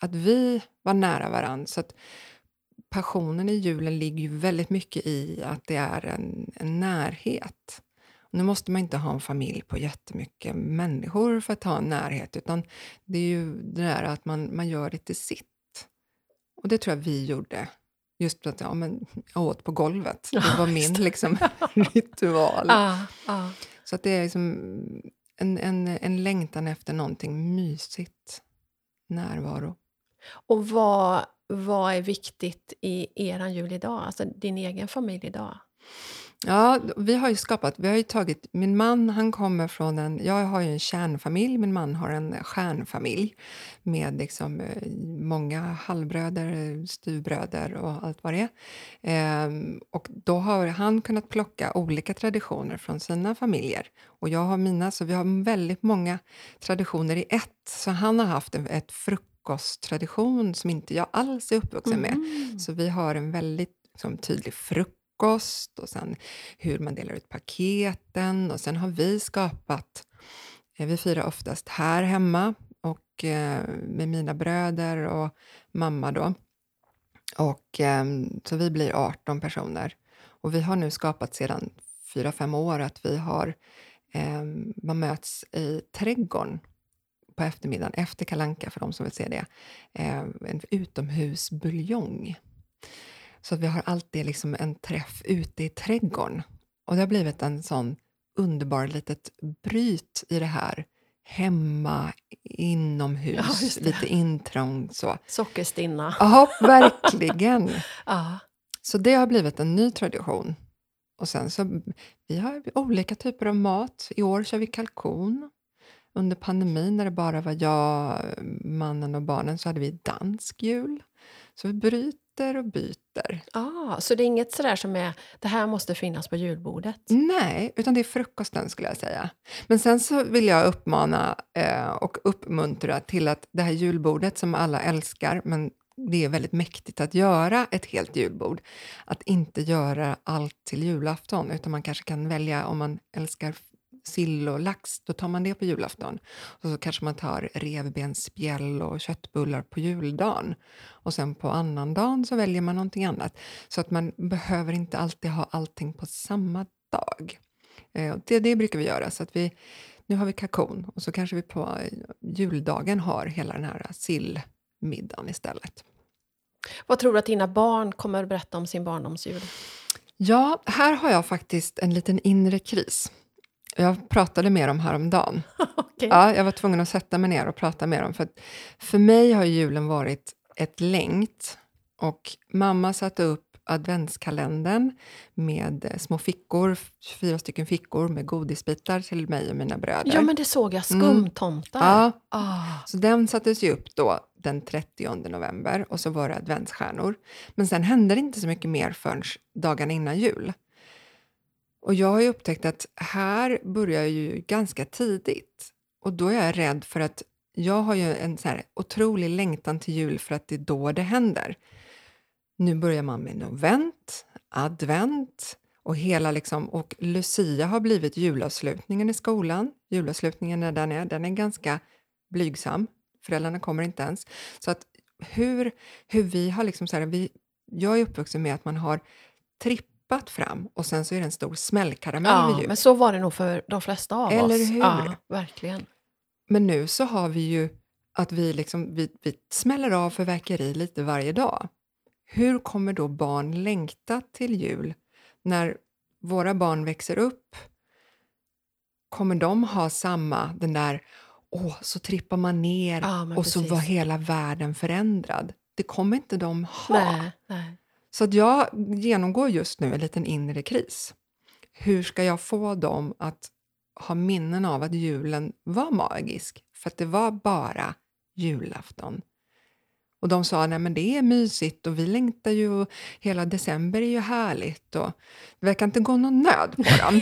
att vi var nära varandra. Så att passionen i julen ligger ju väldigt mycket i att det är en, en närhet. Nu måste man inte ha en familj på jättemycket människor för att ha en närhet, utan det är ju det där att man, man gör det till sitt. Och det tror jag vi gjorde Just för att ja, men jag åt på golvet. Det var min liksom, ritual. Ah, ah. Så att det är liksom en, en, en längtan efter någonting mysigt. Närvaro. Och vad, vad är viktigt i er jul idag? Alltså din egen familj idag? Ja, vi har ju skapat, vi har ju tagit, min man han kommer från en, jag har ju en kärnfamilj, min man har en stjärnfamilj med liksom eh, många halvbröder, styvbröder och allt vad det är. Ehm, och då har han kunnat plocka olika traditioner från sina familjer och jag har mina, så vi har väldigt många traditioner i ett. Så han har haft en, ett frukosttradition som inte jag alls är uppvuxen med. Mm. Så vi har en väldigt liksom, tydlig frukost frukost och sen hur man delar ut paketen och sen har vi skapat, eh, vi firar oftast här hemma och eh, med mina bröder och mamma då. Och, ehm, så vi blir 18 personer. Och vi har nu skapat sedan 4-5 år att vi har, ehm, man möts i trädgården på eftermiddagen efter kalanka för de som vill se det. Ehm, en utomhusbuljong så att vi har alltid liksom en träff ute i trädgården. Och det har blivit en sån underbar litet bryt i det här hemma, inomhus, ja, lite intrångt. Så. Sockerstinna. Ja, verkligen. ja. Så det har blivit en ny tradition. Och sen så, vi har olika typer av mat. I år kör vi kalkon. Under pandemin, när det bara var jag, mannen och barnen, så hade vi dansk jul. Så vi bryter byter och byter. Ah, så det är inget sådär som är det här måste finnas på julbordet? Nej, utan det är frukosten skulle jag säga. Men sen så vill jag uppmana eh, och uppmuntra till att det här julbordet som alla älskar, men det är väldigt mäktigt att göra ett helt julbord. Att inte göra allt till julafton, utan man kanske kan välja om man älskar sill och lax, då tar man det på julafton. Och så kanske man tar revbensspjäll och köttbullar på juldagen. Och sen på annandagen så väljer man någonting annat. Så att man behöver inte alltid ha allting på samma dag. Eh, det, det brukar vi göra. Så att vi, nu har vi kakon och så kanske vi på juldagen har hela den här sillmiddagen istället. Vad tror du att dina barn kommer att berätta om sin barndomsjul? Ja, här har jag faktiskt en liten inre kris. Jag pratade med dem häromdagen. okay. ja, jag var tvungen att sätta mig ner och prata med dem. För, för mig har julen varit ett längt. Och mamma satte upp adventskalendern med små fickor, fyra stycken fickor med godisbitar till mig och mina bröder. Ja, men det såg jag. Skumtomtar. Mm. Ja. Oh. Så den sattes ju upp då den 30 november och så var det adventsstjärnor. Men sen hände det inte så mycket mer förrän dagarna innan jul. Och jag har ju upptäckt att här börjar ju ganska tidigt. Och då är jag rädd för att jag har ju en så här otrolig längtan till jul för att det är då det händer. Nu börjar man med novent, advent och hela liksom, och Lucia har blivit julavslutningen i skolan. Julavslutningen när den är, den är ganska blygsam. Föräldrarna kommer inte ens. Så att hur, hur vi har liksom så här, vi, jag är uppvuxen med att man har trippat fram och sen så är det en stor smällkaramell Ja, vid jul. men så var det nog för de flesta av Eller oss. hur? Ja, verkligen. Men nu så har vi ju att vi, liksom, vi, vi smäller av fyrverkeri lite varje dag. Hur kommer då barn längta till jul när våra barn växer upp? Kommer de ha samma, den där, åh, så trippar man ner Ja, och så precis. var hela världen förändrad? Det kommer inte de ha. Nej, nej. Så att jag genomgår just nu en liten inre kris. Hur ska jag få dem att ha minnen av att julen var magisk? För att det var bara julafton. Och de sa nej men det är mysigt och vi längtar ju och hela december är ju härligt. Och det verkar inte gå någon nöd på dem.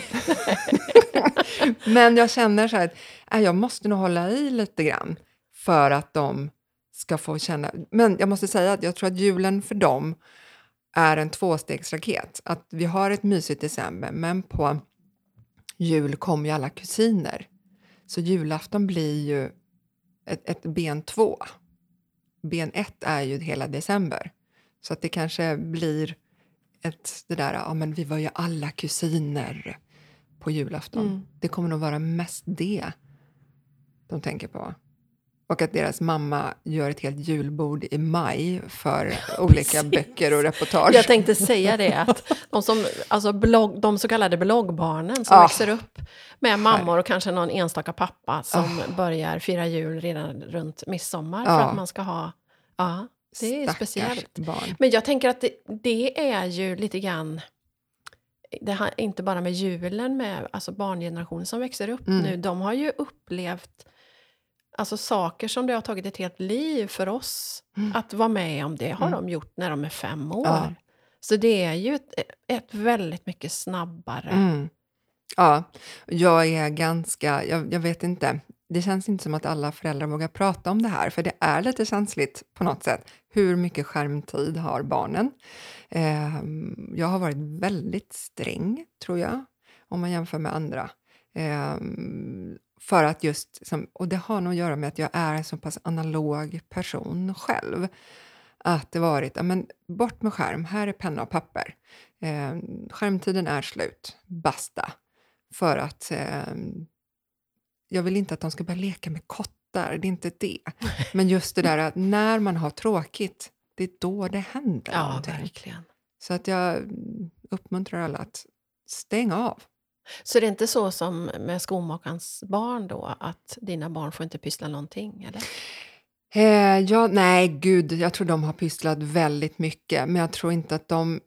men jag känner så här att äh, jag måste nog hålla i lite grann för att de ska få känna... Men jag måste säga att jag tror att julen för dem är en tvåstegsraket. Att vi har ett mysigt december, men på jul kommer ju alla kusiner. Så julafton blir ju ett, ett ben två. Ben ett är ju hela december. Så att det kanske blir ett, det där, ja men vi var ju alla kusiner på julafton. Mm. Det kommer nog vara mest det de tänker på. Och att deras mamma gör ett helt julbord i maj för olika böcker och reportage. Jag tänkte säga det, att de, som, alltså blogg, de så kallade bloggbarnen som Ah. växer upp med mammor och kanske någon enstaka pappa som Ah. börjar fira jul redan runt midsommar för Ja. att man ska ha... Ja, det är Stackars speciellt. barn. Men jag tänker att det, det är ju lite grann... Det har inte bara med julen, med alltså barngenerationen som växer upp Mm. nu. De har ju upplevt alltså saker som det har tagit ett helt liv för oss Mm. att vara med om. Det har Mm. de gjort när de är fem år. Ja. Så det är ju ett, ett väldigt mycket snabbare... Mm. Ja, jag är ganska... Jag, jag vet inte. Det känns inte som att alla föräldrar vågar prata om det här, för det är lite känsligt på något sätt. Hur mycket skärmtid har barnen? Ehm, jag har varit väldigt sträng, tror jag, om man jämför med andra. Ehm, för att just, som, och det har nog att göra med att jag är en så pass analog person själv. Att det varit, ja, men bort med skärm, här är penna och papper. Eh, skärmtiden är slut, basta. För att eh, jag vill inte att de ska börja leka med kottar, det är inte det. Men just det där att när man har tråkigt, det är då det händer Ja, någonting. verkligen. Så att jag uppmuntrar alla att stänga av. Så det är inte så som med skomakarens barn då, att dina barn får inte pyssla någonting? Eller? Eh, ja, nej, gud, jag tror de har pysslat väldigt mycket, men jag tror inte att de...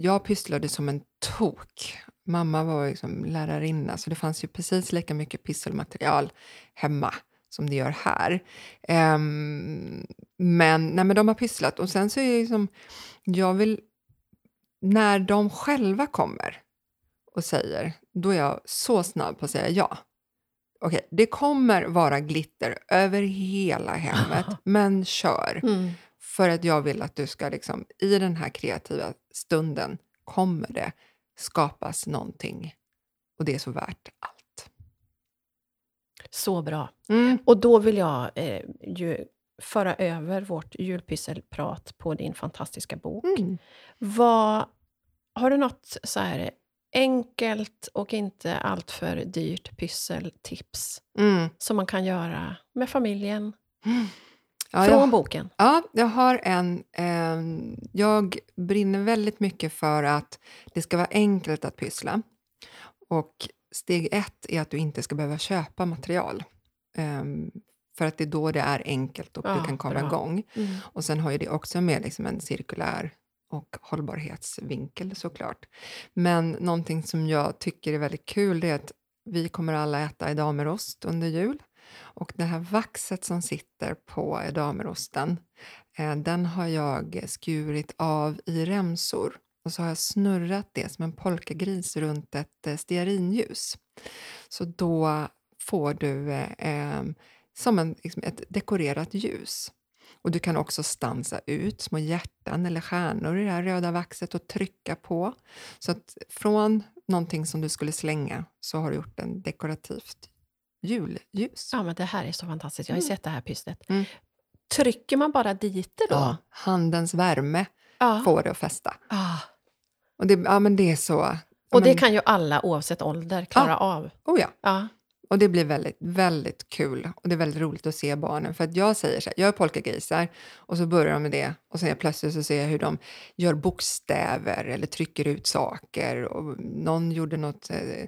Jag pysslade som en tok. Mamma var liksom lärarinna, så det fanns ju precis lika mycket pysselmaterial hemma som det gör här. Ehm, men, nej, men de har pysslat. Och sen så är det liksom, jag vill... När de själva kommer och säger, då är jag så snabb på att säga ja. Okej, det kommer vara glitter över hela hemmet, men kör. Mm. För att jag vill att du ska, liksom, i den här kreativa stunden, kommer det skapas någonting. Och det är så värt allt. Så bra. Mm. Och då vill jag eh, ju föra över vårt julpysselprat på din fantastiska bok. Mm. Vad, har du något så här enkelt och inte alltför dyrt pysseltips Mm. som man kan göra med familjen Ja, från jag, boken? ja, jag har en... Eh, jag brinner väldigt mycket för att det ska vara enkelt att pyssla. Och steg ett är att du inte ska behöva köpa material. Ehm, för att det är då det är enkelt och Ja, du kan komma bra. igång. Mm. Och sen har ju det också med liksom en cirkulär och hållbarhetsvinkel såklart. Men någonting som jag tycker är väldigt kul det är att vi kommer alla äta edamerost under jul. Och det här vaxet som sitter på edamerosten, eh, den har jag skurit av i remsor. Och så har jag snurrat det som en polkagris runt ett eh, stearinljus. Så då får du eh, eh, som en, liksom ett dekorerat ljus. Och Du kan också stansa ut små hjärtan eller stjärnor i det här röda vaxet och trycka på. Så att från någonting som du skulle slänga så har du gjort en dekorativt julljus. Ja, men det här är så fantastiskt. Jag har ju Mm. sett det här pysslet. Mm. Trycker man bara dit det då? Ja, handens värme Ja. får det att fästa. Ah. Och det, ja, men det är så... ja, Och det men- kan ju alla oavsett ålder klara av. Oh ja. Ja. Och det blir väldigt, väldigt kul och det är väldigt roligt att se barnen. För att jag säger så här, jag är polkagrisar och så börjar de med det och sen plötsligt så ser jag hur de gör bokstäver eller trycker ut saker. Och någon gjorde något eh,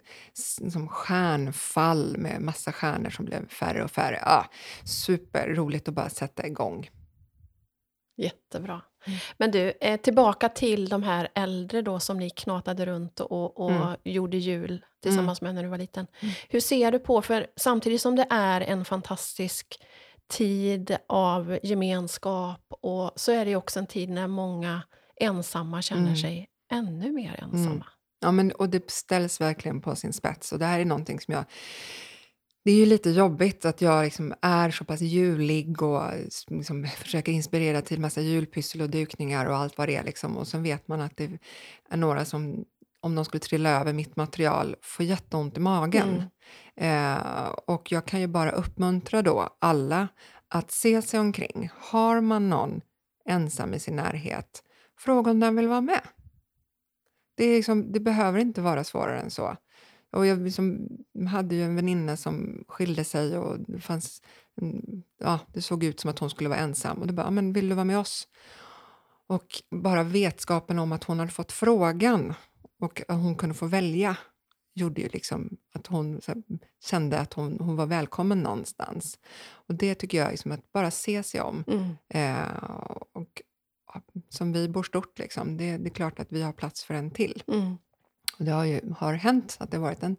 som stjärnfall med massa stjärnor som blev färre och färre. Ah, superroligt att bara sätta igång. Jättebra. Mm. Men du, eh, tillbaka till de här äldre då som ni knatade runt och, och Mm. gjorde jul tillsammans med när du var liten. Hur ser du på, för samtidigt som det är en fantastisk tid av gemenskap och så är det också en tid när många ensamma känner Mm. sig ännu mer ensamma. Ja, men, och det ställs verkligen på sin spets. Och det här är någonting som jag... Det är ju lite jobbigt att jag liksom är så pass julig och liksom försöker inspirera till massa julpyssel och dukningar och allt vad det är. Liksom. Och sen vet man att det är några som, om de skulle trilla över mitt material, får jätteont i magen. Eh, och jag kan ju bara uppmuntra då alla att se sig omkring. Har man någon ensam i sin närhet, fråga om den vill vara med. Det, liksom, det behöver inte vara svårare än så. Och jag liksom hade ju en väninna som skilde sig och det, fanns, ja, det såg ut som att hon skulle vara ensam. Och då bara, "Ja, men vill du vara med oss? Och bara vetskapen om att hon hade fått frågan och att hon kunde få välja gjorde ju liksom att hon här, kände att hon, hon var välkommen någonstans. Och det tycker jag liksom att bara se sig om. Mm. Eh, och ja, som vi bor stort, liksom, det, det är klart att vi har plats för en till. Mm. Och det har ju har hänt att det har varit en,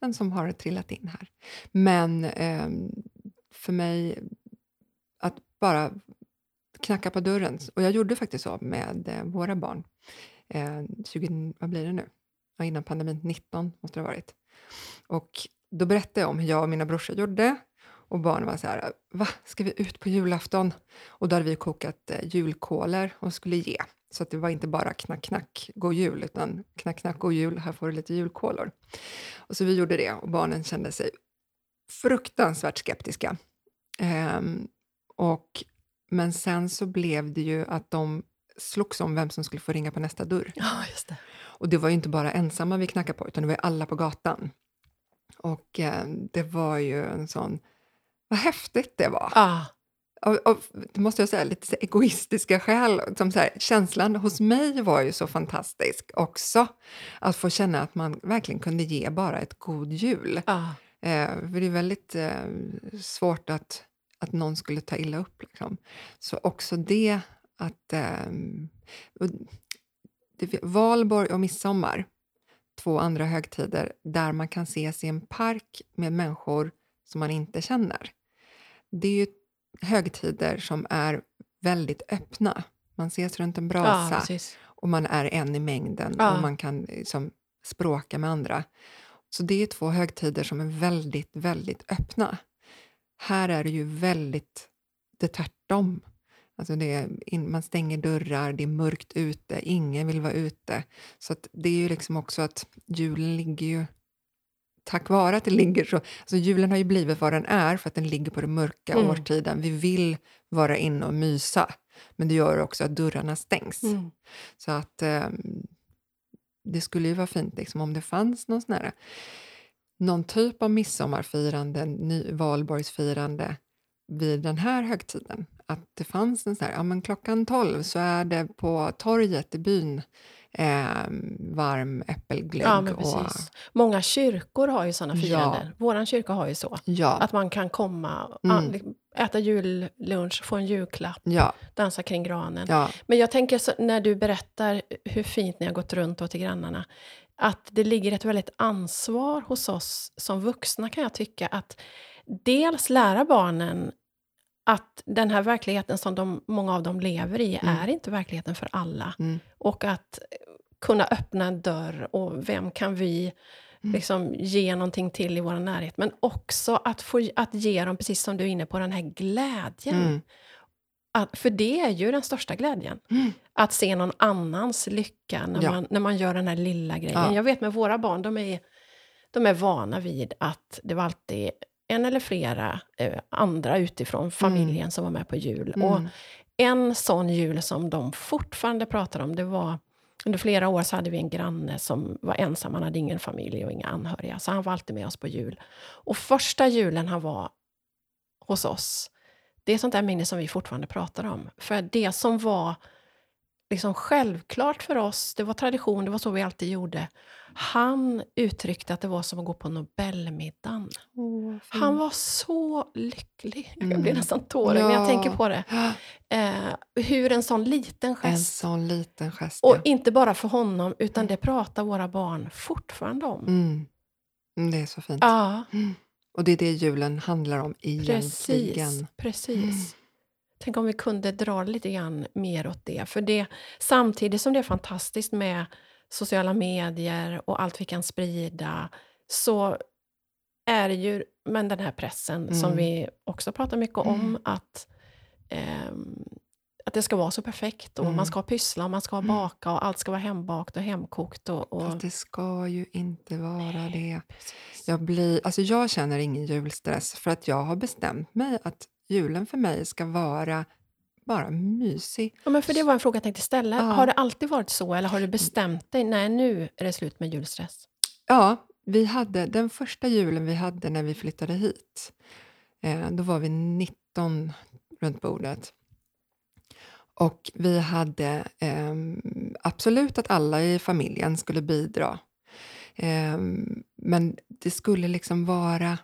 en som har trillat in här. Men eh, för mig, att bara knacka på dörren. Och jag gjorde faktiskt så med eh, våra barn. Eh, 20, vad blir det nu? Ja, innan pandemin, 19 måste det ha varit. Och då berättade jag om hur jag och mina brorsor gjorde. Och barnen var så här, va, ska vi ut på julafton? Och då hade vi kokat eh, julkolor och skulle ge. Så att det var inte bara knack, knack, god jul, utan knack, knack, god jul, här får du lite julkolor. Och så vi gjorde det och barnen kände sig fruktansvärt skeptiska. Ehm, och, men sen så blev det ju att de slogs om vem som skulle få ringa på nästa dörr. Ja, just det. Och det var ju inte bara ensamma vi knackade på, utan det var ju alla på gatan. Och eh, det var ju en sån... Vad häftigt det var! Ah. Av, av, det måste jag säga, lite egoistiska skäl. Som så här, känslan hos mig var ju så fantastisk också. Att få känna att man verkligen kunde ge bara ett god jul. Ah. Eh, för det är väldigt eh, svårt att, att någon skulle ta illa upp. Liksom. Så också det att... Eh, det, Valborg och midsommar, två andra högtider där man kan ses i en park med människor som man inte känner. Det är ju högtider som är väldigt öppna. Man ses runt en Ja, brasa precis. och man är en i mängden Ja. och man kan liksom, språka med andra. Så det är två högtider som är väldigt, väldigt öppna. Här är det ju väldigt det tvärtom. Alltså det är in, man stänger dörrar, det är mörkt ute, ingen vill vara ute. Så det är ju liksom också att julen ligger ju... Tack vare att det ligger så... Alltså julen har ju blivit vad den är för att den ligger på den mörka Mm. årstiden. Vi vill vara inne och mysa, men det gör också att dörrarna stängs. Mm. Så att ehm, det skulle ju vara fint liksom, om det fanns någon, sån här, någon typ av midsommarfirande, ny, valborgsfirande vid den här högtiden. Att det fanns en sån här, ja men klockan 12 så är det på torget i byn ehm, varm äppelglögg. Ja, men och. Många kyrkor har ju sådana Ja. firanden. Vår kyrka har ju så. ja, Att man kan komma, Mm. äta jullunch, få en julklapp, ja, dansa kring granen. ja, Men jag tänker så, när du berättar hur fint ni har gått runt och till grannarna, att det ligger ett väldigt ansvar hos oss som vuxna kan jag tycka att dels lära barnen att den här verkligheten som de, många av dem lever i Mm. är inte verkligheten för alla. mm, Och att kunna öppna en dörr och vem kan vi liksom, ge någonting till i vår närhet. Men också att, få, att ge dem, precis som du är inne på, den här glädjen. Mm. Att, för det är ju den största glädjen. Mm. Att se någon annans lycka när, Ja. man, när man gör den här lilla grejen. Ja. Jag vet med våra barn, de är, de är vana vid att det var alltid en eller flera eh, andra utifrån familjen som var med på jul. Och Mm. en sån jul som de fortfarande pratar om, det var under flera år så hade vi en granne som var ensam, han hade ingen familj och inga anhöriga, så han var alltid med oss på jul. Och första julen han var hos oss, det är sånt där minne som vi fortfarande pratar om. För det som var liksom självklart för oss, det var tradition, det var så vi alltid gjorde. Han uttryckte att det var som att gå på Nobelmiddagen. Han var så lycklig. Jag blir Mm. nästan tårig när jag Ja. tänker på det. Eh, hur en sån liten En gest, sån liten gest. och ja. inte bara för honom, utan det pratar våra barn fortfarande om. Mm. Mm, det är så fint. Ja, Mm. Och det är det julen handlar om egentligen. precis. precis. Tänk om vi kunde dra lite grann mer åt det. För det, samtidigt som det är fantastiskt med sociala medier och allt vi kan sprida, så är det ju men den här pressen som Mm. vi också pratar mycket om, Mm. att, ehm, att det ska vara så perfekt och Mm. man ska pyssla och man ska Mm. baka och allt ska vara hembakt och hemkokt. Och, och... Fast det ska ju inte vara det. Jag, blir, alltså jag känner ingen julstress för att jag har bestämt mig att julen för mig ska vara bara mysig. Ja, men för det var en fråga jag tänkte ställa. Ja. Har det alltid varit så eller har du bestämt dig? Nej, nu är det slut med julstress. Ja, vi hade den första julen vi hade när vi flyttade hit. Eh, då var vi 19 runt bordet. Och vi hade ehm, absolut att alla i familjen skulle bidra. Ehm, men det skulle liksom vara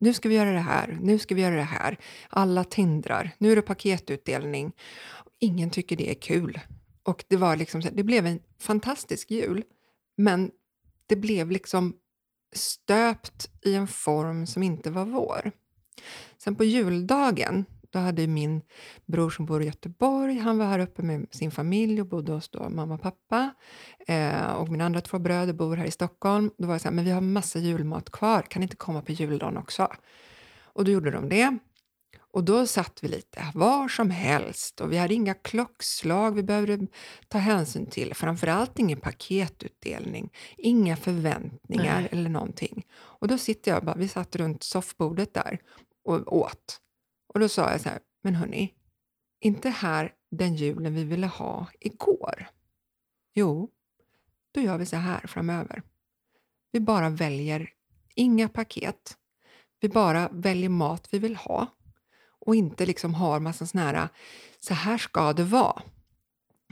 nu ska vi göra det här, nu ska vi göra det här. Alla tindrar, nu är det paketutdelning. Ingen tycker det är kul. Och det, var liksom, det blev en fantastisk jul, men det blev liksom stöpt i en form som inte var vår. Sen på juldagen, då hade min bror som bor i Göteborg, han var här uppe med sin familj och bodde hos då mamma och pappa. Eh, och mina andra två bröder bor här i Stockholm. Då var jag så här, men vi har massa julmat kvar, kan inte komma på juldagen också? Och då gjorde de det. Och då satt vi lite var som helst och vi hade inga klockslag vi behövde ta hänsyn till. Framförallt ingen paketutdelning, inga förväntningar Nej. eller någonting. Och då sitter jag bara, vi satt runt soffbordet där och åt. Och då sa jag så här, men hörni, inte här den julen vi ville ha igår. Jo, då gör vi så här framöver. Vi bara väljer inga paket. Vi bara väljer mat vi vill ha och inte liksom har massa såna här, så här ska det vara.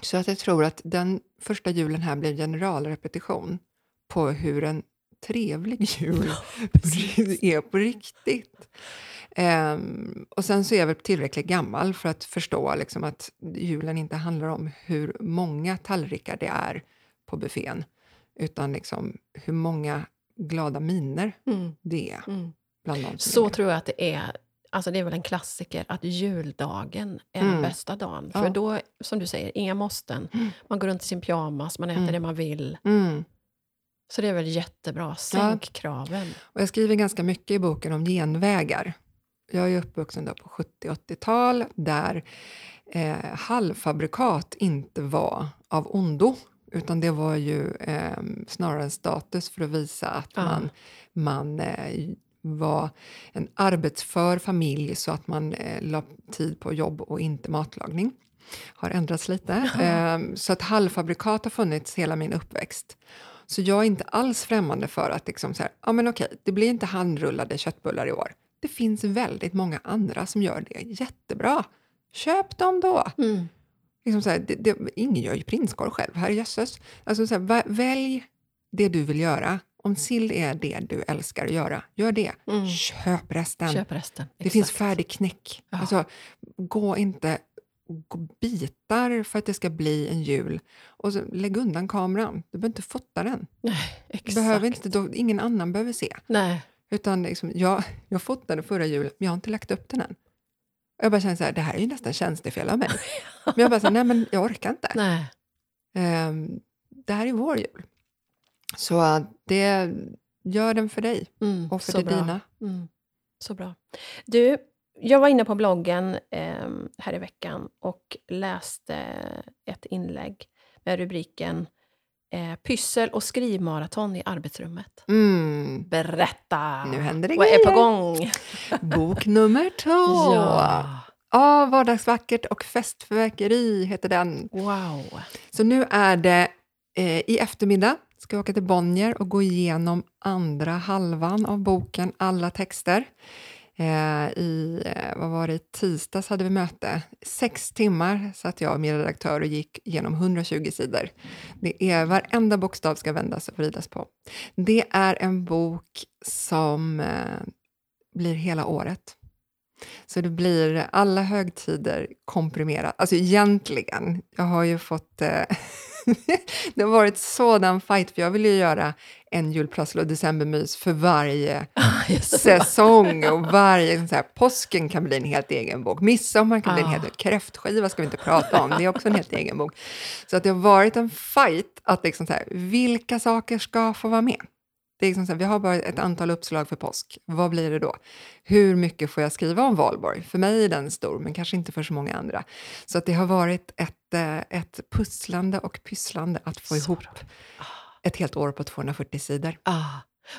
Så att jag tror att den första julen här blev generalrepetition på hur en trevlig jul är på riktigt. Ehm, och sen så är jag väl tillräckligt gammal för att förstå liksom att julen inte handlar om hur många tallrikar det är på buffén, utan liksom hur många glada miner Mm, det är mm. bland de Så är tror jag att det är. Alltså det är väl en klassiker att juldagen är Mm. den bästa dagen. Ja. För då, som du säger, inga måsten. Man går runt i sin pyjamas, man äter Mm. det man vill. Mm. Så det är väl jättebra. Sänk kraven. Och jag skriver ganska mycket i boken om genvägar. Jag är uppvuxen då på 70-80-tal där eh, halvfabrikat inte var av ondo, utan det var ju eh, snarare en status för att visa att Ja. man, man eh, var en arbetsför familj så att man eh, la tid på jobb och inte matlagning. Har ändrats lite. Eh, så att halvfabrikat har funnits hela min uppväxt. Så jag är inte alls främmande för att liksom så här, ja men okej, det blir inte handrullade köttbullar i år. Det finns väldigt många andra som gör det jättebra. Köp dem då! Mm. Liksom så här, det, det, ingen gör ju prinskorv själv, herrejösses. Alltså så här, va- välj det du vill göra. Om sill är det du älskar att göra, gör det. Mm. Köp resten. Köp resten. Det finns Exakt. färdig knäck. Ja. Alltså, gå inte gå bitar för att det ska bli en jul. Och så, lägg undan kameran. Du behöver inte fota den. Nej, exakt. behöver inte, då, ingen annan behöver se. Nej. Utan liksom, jag, jag fotade förra julen, men jag har inte lagt upp den än. Och jag bara känner så här, det här är ju nästan tjänstefel av mig. Men jag bara så här, nej men jag orkar inte. Nej. Ehm, det här är vår jul. Så det gör den för dig Mm, och för det bra. dina. Mm, så bra. Du, jag var inne på bloggen eh, här i veckan och läste ett inlägg med rubriken eh, Pyssel och skrivmaraton i arbetsrummet. Mm. Berätta! Nu händer det Vad är på gång? Bok nummer två. Ja, Ja, Vardagsvackert och festförverkeri heter den. wow. Så nu är det eh, i eftermiddag ska jag åka till Bonnier och gå igenom andra halvan av boken, alla texter. Eh, I eh, vad var det, tisdags hade vi möte. Sex timmar satt jag och min redaktör och gick igenom 120 sidor. Det är varenda bokstav ska vändas och vridas på. Det är en bok som eh, blir hela året. Så det blir alla högtider komprimerat. Alltså egentligen, jag har ju fått... Eh, det har varit sådan fight, för jag vill ju göra en julprassel och decembermys för varje säsong. Och varje, så här, påsken kan bli en helt egen bok. Midsommar kan bli en Ah. helt egen Kräftskiva ska vi inte prata om, det är också en helt egen bok. Så att det har varit en fight att liksom så här, vilka saker ska få vara med? Det är liksom så här, vi har bara ett antal uppslag för påsk. Vad blir det då? Hur mycket får jag skriva om Valborg? För mig är den stor, men kanske inte för så många andra. Så att det har varit ett, eh, ett pusslande och pysslande att få Så ihop roligt. ett helt år på 240 sidor. Ah.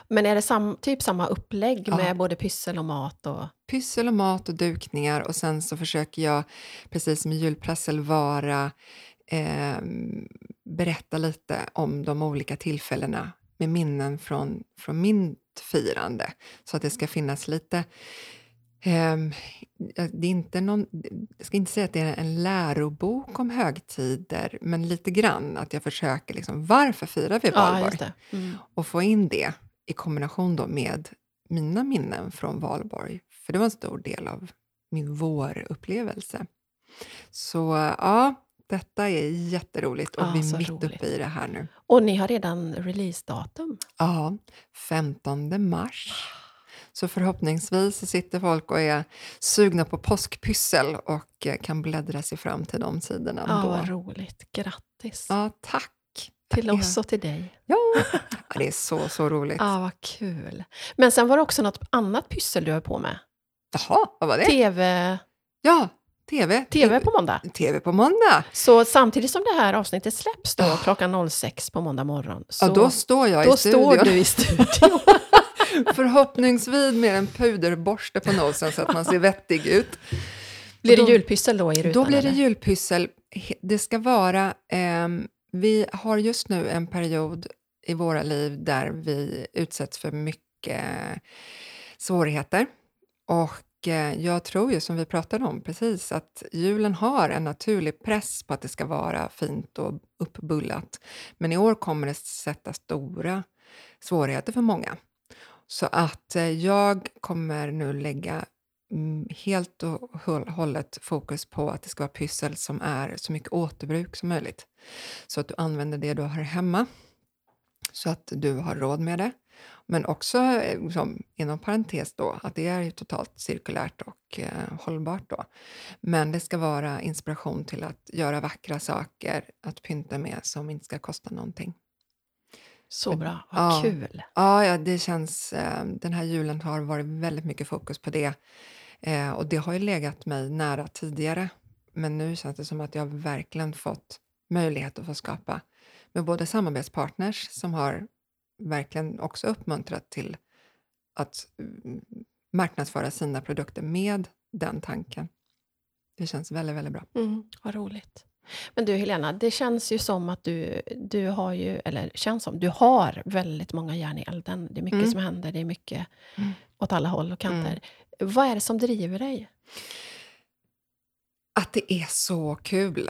Men är det sam, typ samma upplägg Ja. med både pyssel och mat? Och... pyssel och mat och dukningar och sen så försöker jag, precis som i julprassel, vara, eh, berätta lite om de olika tillfällena med minnen från, från min firande. Så att det ska finnas lite... ja, det är inte någon, jag ska inte säga att det är en lärobok om högtider, men lite grann att jag försöker liksom, varför firar vi Ja, valborg? det. Mm. och få in det i kombination då med mina minnen från Valborg. För det var en stor del av min vårupplevelse. Så ja, detta är jätteroligt och Ja, vi är mitt roligt. uppe i det här nu. Och ni har redan releasedatum. Ja, 15 mars. Så förhoppningsvis så sitter folk och är sugna på påskpyssel och eh, kan bläddra sig fram till de sidorna Ja, då. vad roligt. Grattis! Ja, tack! Till oss och till dig. Ja, ja, det är så, så roligt. Ja, vad kul. Men sen var det också något annat pyssel du höll på med. Jaha, vad var det? TV, Ja, TV. TV på måndag. TV på måndag. Så samtidigt som det här avsnittet släpps då, Ja. klockan 06 på måndag morgon, så Ja, då står jag då i studion. står du i studion. Förhoppningsvis med en puderborste på nosen så att man ser vettig ut. blir det Då- julpyssel då i rutan? Då blir det eller? julpyssel. Det ska vara... ehm, vi har just nu en period i våra liv där vi utsätts för mycket svårigheter. Och eh, Eh, jag tror ju, som vi pratade om precis, att julen har en naturlig press på att det ska vara fint och uppbullat. Men i år kommer det sätta stora svårigheter för många. Så att eh, jag kommer nu lägga mm, helt och hållet fokus på att det ska vara pyssel som är så mycket återbruk som möjligt. Så att du använder det du har hemma, så att du har råd med det. Men också, eh, som, inom parentes då, att det är totalt cirkulärt och eh, hållbart då. Men det ska vara inspiration till att göra vackra saker, att pynta med som inte ska kosta någonting. Så bra, vad Ja. kul. Ja, ja det känns... Eh, den här julen har varit väldigt mycket fokus på det. Eh, och det har ju legat mig nära tidigare. Men nu känns det som att jag verkligen fått möjlighet att få skapa med både samarbetspartners som har verkligen också uppmuntrat till att mm, marknadsföra sina produkter med den tanken. Det känns väldigt, väldigt bra. Mm, vad roligt. Men du Helena, det känns ju som att du, du har ju, eller känns som, du har väldigt många järn i elden. Det är mycket Mm. som händer, det är mycket Mm. åt alla håll och kanter. Vad är det som driver dig? Att det är så kul.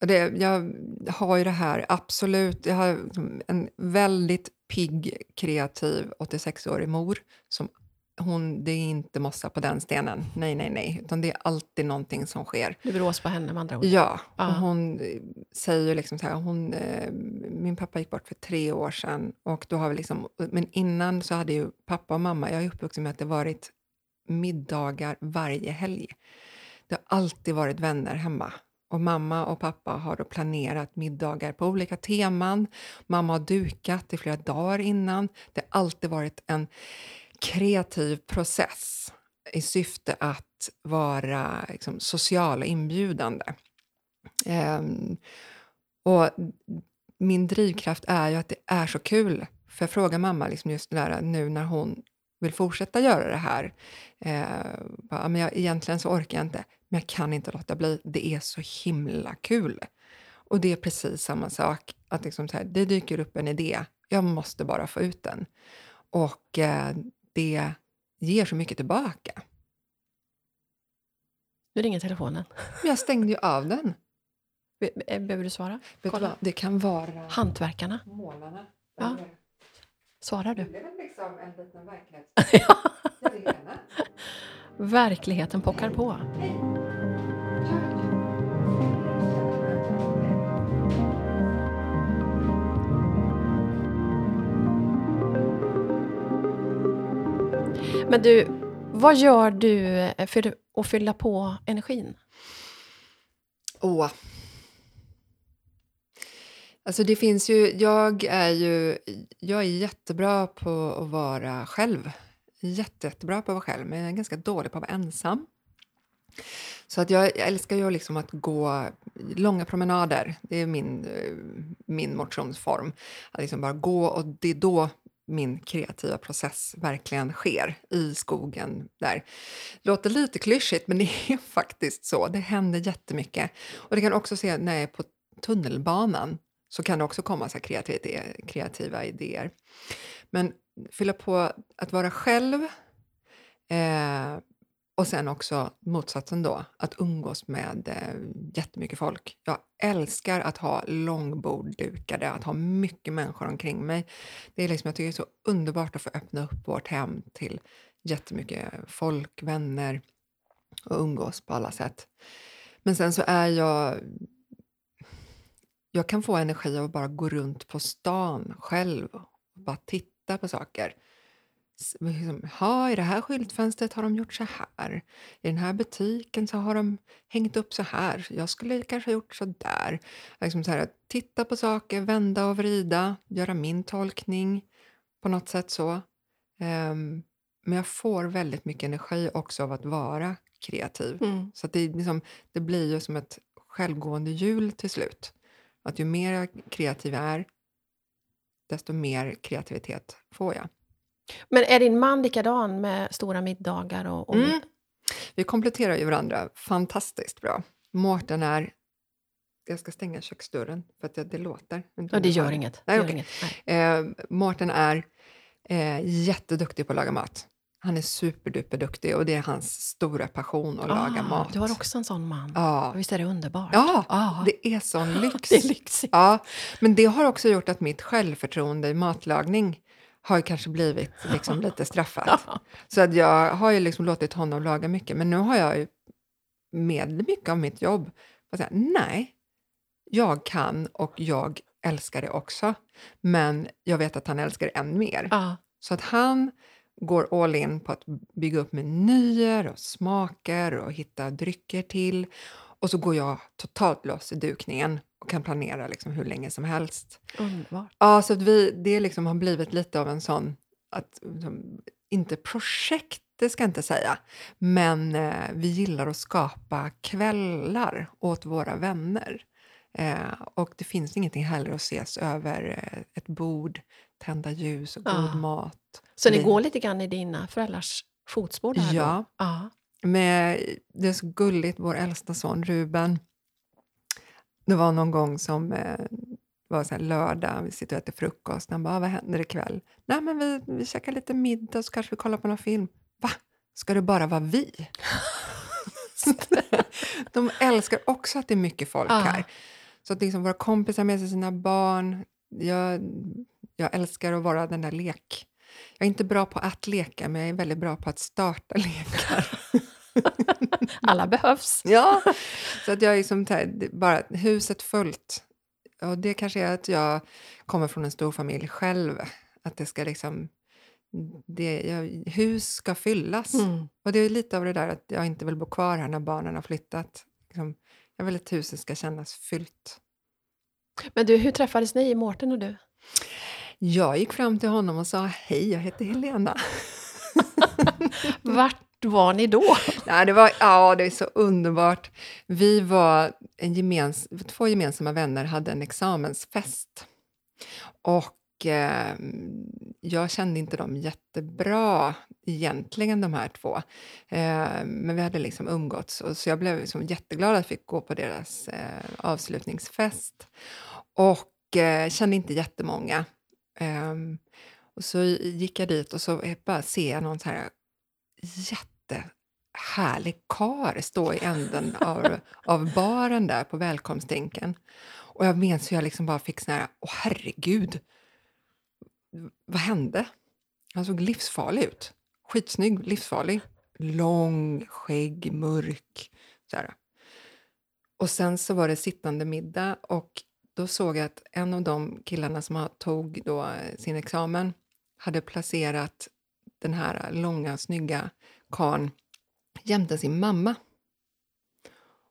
Det, jag har ju det här, absolut. Jag har en väldigt pigg, kreativ 86-årig mor. Som, hon, det är inte mossa på den stenen. Nej, nej, nej. Utan det är alltid någonting som sker. Du brås på henne med andra ord. Ja, Ja. och hon eh, säger liksom så här, hon, eh, min pappa gick bort för tre år sedan. Och då har vi liksom, men innan så hade ju pappa och mamma, jag är uppvuxen med att det varit middagar varje helg. Det har alltid varit vänner hemma. Och mamma och pappa har då planerat middagar på olika teman. Mamma har dukat i flera dagar innan. Det har alltid varit en kreativ process i syfte att vara liksom, social och inbjudande. Um, och min drivkraft är ju att det är så kul. För jag frågar mamma liksom just där nu när hon vill fortsätta göra det här. Eh, bara, men jag, egentligen så orkar jag inte, men jag kan inte låta bli. Det är så himla kul. Och det är precis samma sak. Att liksom så här, det dyker upp en idé, jag måste bara få ut den. Och eh, det ger så mycket tillbaka. Nu ringer telefonen. Jag stängde ju av den. Eh, behöver du svara? Du vad? Det kan vara... Hantverkarna. Målarna. Ja. Svarar du? Det är väl liksom en liten verklighet. ja. Verkligheten pockar på. Men du, vad gör du för att fylla på energin? Åh. Alltså det finns ju, jag är ju jag är jättebra på att vara själv. Jätte, jättebra på att vara själv, men jag är ganska dålig på att vara ensam. Så att jag, jag älskar ju liksom att gå långa promenader. Det är min, eh, min motionsform. Att liksom bara gå och det är då min kreativa process verkligen sker i skogen där. Det låter lite klyschigt, men det är faktiskt så. Det händer jättemycket. Och det kan också se när jag är på tunnelbanan så kan det också komma så kreativa idéer. Men fylla på att vara själv eh, och sen också motsatsen då, att umgås med eh, jättemycket folk. Jag älskar att ha långbord dukade, att ha mycket människor omkring mig. Det är liksom, jag tycker det är så underbart att få öppna upp vårt hem till jättemycket folk, vänner och umgås på alla sätt. Men sen så är jag... Jag kan få energi av att bara gå runt på stan själv och bara titta på saker liksom, ha, i det här skyltfönstret har de gjort så här. I den här butiken så har de hängt upp så här. Jag skulle kanske ha gjort så där. Liksom så här, titta på saker, vända och vrida, göra min tolkning på något sätt så. Um, men jag får väldigt mycket energi också av att vara kreativ. Mm. Så det, liksom, det blir ju som ett självgående hjul till slut. Att ju mer kreativ jag är, desto mer kreativitet får jag. Men är din man likadan med stora middagar? Och, och... Mm. Vi kompletterar ju varandra fantastiskt bra. Mårten är... Jag ska stänga köksdörren för att det, det låter. Ja, det gör inget. Nej, gör okay. inget. Nej. Eh, Mårten är eh, jätteduktig på att laga mat. Han är superduper duktig och det är hans stora passion att ah, laga mat. Du har också en sån man. Ja. Visst är det underbart? Ja, ah. det är sån lyx. det är lyxigt. Ja, men det har också gjort att mitt självförtroende i matlagning har kanske blivit liksom lite straffat. Så att jag har ju liksom låtit honom laga mycket, men nu har jag ju med mycket av mitt jobb säga, nej, jag kan och jag älskar det också, men jag vet att han älskar det än mer. Ja. Så att han går all in på att bygga upp menyer och smaker och hitta drycker till. Och så går jag totalt loss i dukningen och kan planera liksom hur länge som helst. Underbart. Ja, så att vi, det liksom har blivit lite av en sån, att, inte projekt, det ska jag inte säga, men eh, vi gillar att skapa kvällar åt våra vänner. Eh, och det finns ingenting heller att ses över eh, ett bord, tända ljus och god ja. mat. Så ni går lite grann i dina föräldrars fotspår där? Ja. ja. Med, det är så gulligt, vår äldsta son Ruben, det var någon gång som eh, var så lördag, vi sitter och äter frukost. Han bara, ah, vad händer ikväll? Nej, men vi, vi käkar lite middag så kanske vi kollar på någon film. Va? Ska det bara vara vi? de älskar också att det är mycket folk ah. här. Så att liksom våra kompisar med sig sina barn. Jag, jag älskar att vara den där lek... Jag är inte bra på att leka, men jag är väldigt bra på att starta lekar. Alla behövs. ja, så att jag är liksom bara huset fullt. Och det kanske är att jag kommer från en stor familj själv. Att det ska liksom... Det, jag, hus ska fyllas. Mm. Och det är lite av det där att jag inte vill bo kvar här när barnen har flyttat. Liksom, Jag vill att huset ska kännas fyllt. Men du, hur träffades ni, Mårten och du? Jag gick fram till honom och sa hej, jag heter Helena. Vart var ni då? Nej, det var, ja, det är så underbart. Vi var en gemens, två gemensamma vänner hade en examensfest. Och eh, jag kände inte dem jättebra egentligen, de här två. Eh, men vi hade liksom umgåtts, och så jag blev liksom jätteglad att jag fick gå på deras eh, avslutningsfest. Och eh, kände inte jättemånga. Um, och så gick jag dit och så eh, bara ser jag någon så här jättehärlig kar stå i änden av, av baren där på välkomstdrinken. Och jag minns hur jag liksom bara fick sån här, åh herregud, vad hände? Han såg livsfarlig ut. Skitsnygg, livsfarlig. Lång, skägg, mörk. Så här. Och sen så var det sittande middag och då såg jag att en av de killarna som tog då sin examen hade placerat den här långa, snygga karln jämte sin mamma.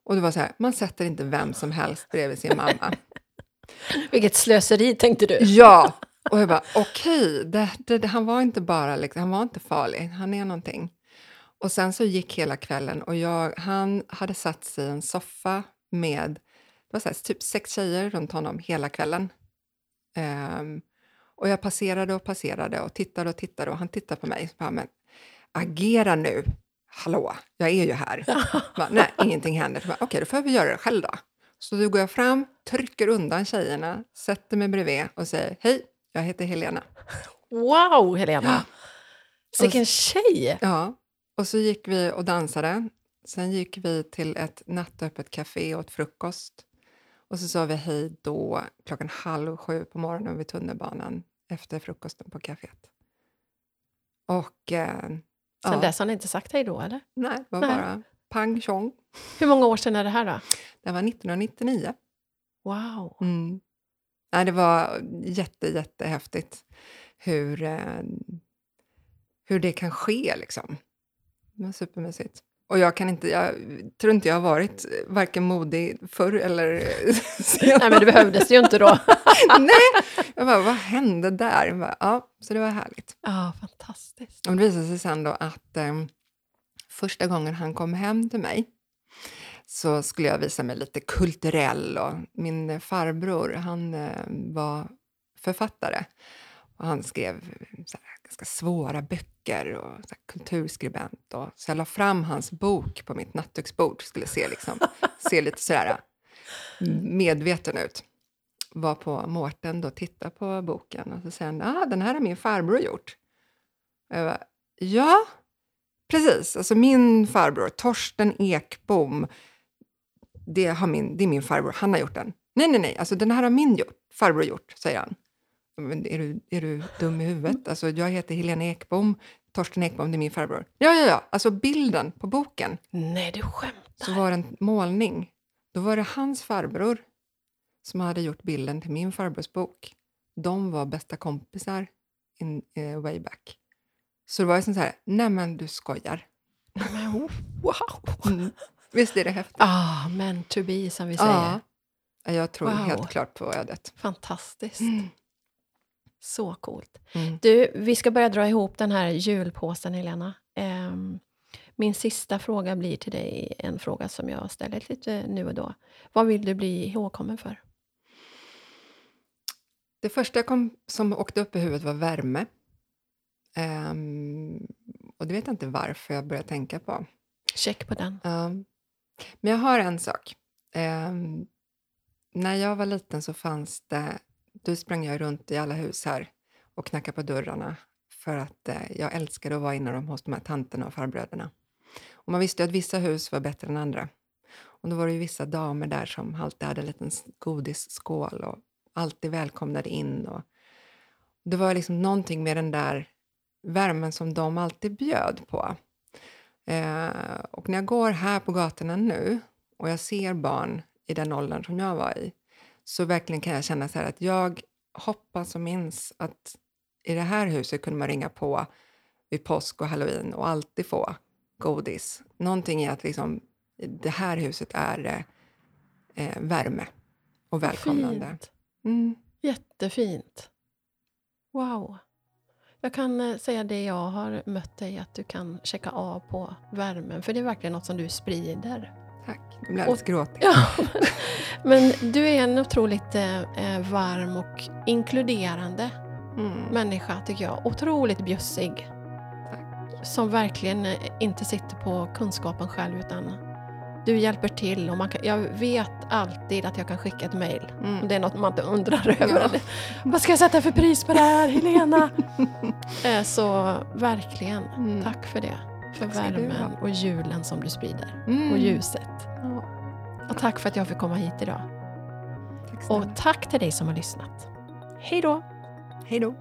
Och det var så här, man sätter inte vem som helst bredvid sin mamma. Vilket slöseri, tänkte du. Ja! Och jag bara, okej, okay, han var inte bara liksom, han var inte farlig, han är någonting. Och sen så gick hela kvällen och jag, han hade satt sig i en soffa med det var så här, typ sex tjejer runt honom hela kvällen. Um, och jag passerade och passerade och tittade och tittade och han tittade på mig bara, men agera nu! Hallå, jag är ju här. bara, Nej, ingenting händer. Okej, okay, då får vi göra det själv då. Så då går jag fram, trycker undan tjejerna, sätter mig bredvid och säger hej, jag heter Helena. Wow, Helena! Vilken tjej! Ja, och så gick vi och dansade. Sen gick vi till ett nattöppet café och åt frukost. Och så sa vi hej då klockan halv sju på morgonen vid tunnelbanan efter frukosten på kaféet. Och... Eh, Sen ja. dess har ni inte sagt hej då, eller? Nej, det var Nej. bara pang tjong. Hur många år sedan är det här då? Det var 1999. Wow! Mm. Nej, det var jätte, jättehäftigt hur, eh, hur det kan ske. Liksom. Det var supermysigt. Och jag, kan inte, jag tror inte jag har varit varken modig förr eller senare. Nej, men det behövdes ju inte då. Nej! Jag bara, vad hände där? Bara, ja, så det var härligt. Ja, fantastiskt. Och det visade sig sen då att eh, första gången han kom hem till mig så skulle jag visa mig lite kulturell. Och min farbror, han eh, var författare. Och han skrev här, ganska svåra böcker och så kulturskribent. Och, så jag la fram hans bok på mitt nattduksbord skulle se, liksom, se lite sådär medveten ut. Var på Mårten och tittade på boken och så säger han ah, den här har min farbror gjort. Och jag bara, ja, precis. Alltså min farbror, Torsten Ekbom, det, har min, det är min farbror, han har gjort den. Nej, nej, nej, alltså den här har min gjort, farbror gjort, säger han. Är, du, är du dum i huvudet? Alltså, jag heter Helena Ekbom, Torsten Ekbom, det är min farbror. Ja, ja, ja, alltså bilden på boken. Nej, du skämtar. Så var det en målning. Då var det hans farbror som hade gjort bilden till min farbrors bok. De var bästa kompisar in, uh, way back. Så det var ju så här, nej men du skojar. Men wow! Mm. Visst är det häftigt? Ah, men to be, som vi säger. Ja, jag tror wow. helt klart på ödet. Fantastiskt. Mm. Så coolt. Mm. Du, vi ska börja dra ihop den här julpåsen, Helena. Um, min sista fråga blir till dig en fråga som jag ställer lite nu och då. Vad vill du bli ihågkommen för? Det första kom, som åkte upp i huvudet var värme. Um, och det vet jag inte varför jag började tänka på. Check på den. Um, men jag har en sak. Um, när jag var liten så fanns det då sprang jag runt i alla hus här och knackade på dörrarna för att eh, jag älskade att vara inne dem hos de här tanterna och farbröderna. Och man visste att vissa hus var bättre än andra. Och då var det ju vissa damer där som alltid hade en liten godisskål och alltid välkomnade in. Och det var liksom någonting med den där värmen som de alltid bjöd på. Eh, och när jag går här på gatorna nu och jag ser barn i den åldern som jag var i så verkligen kan jag känna så att jag hoppas och minns att i det här huset kunde man ringa på vid påsk och halloween och alltid få godis. Någonting i att liksom, det här huset är eh, värme och välkomnande. Fint. Mm. Jättefint. Wow. Jag kan eh, säga det jag har mött dig, att du kan checka av på värmen. För det är verkligen något som du sprider. Tack. Nu blir jag alldeles gråtig. Ja, men du är en otroligt eh, eh, varm och inkluderande Mm. människa tycker jag. Otroligt bjussig. Tack. Som verkligen eh, inte sitter på kunskapen själv utan du hjälper till. Och man kan, jag vet alltid att jag kan skicka ett mejl. Mm. Om det är något man inte undrar över. Ja. Vad ska jag sätta för pris på det här, Helena? Eh, Så verkligen, Mm. tack för det. För värmen och julen som du sprider. Mm. Och ljuset. Ja, Och tack för att jag fick komma hit idag. tack Och tack till dig som har lyssnat. Hej då! Hej då.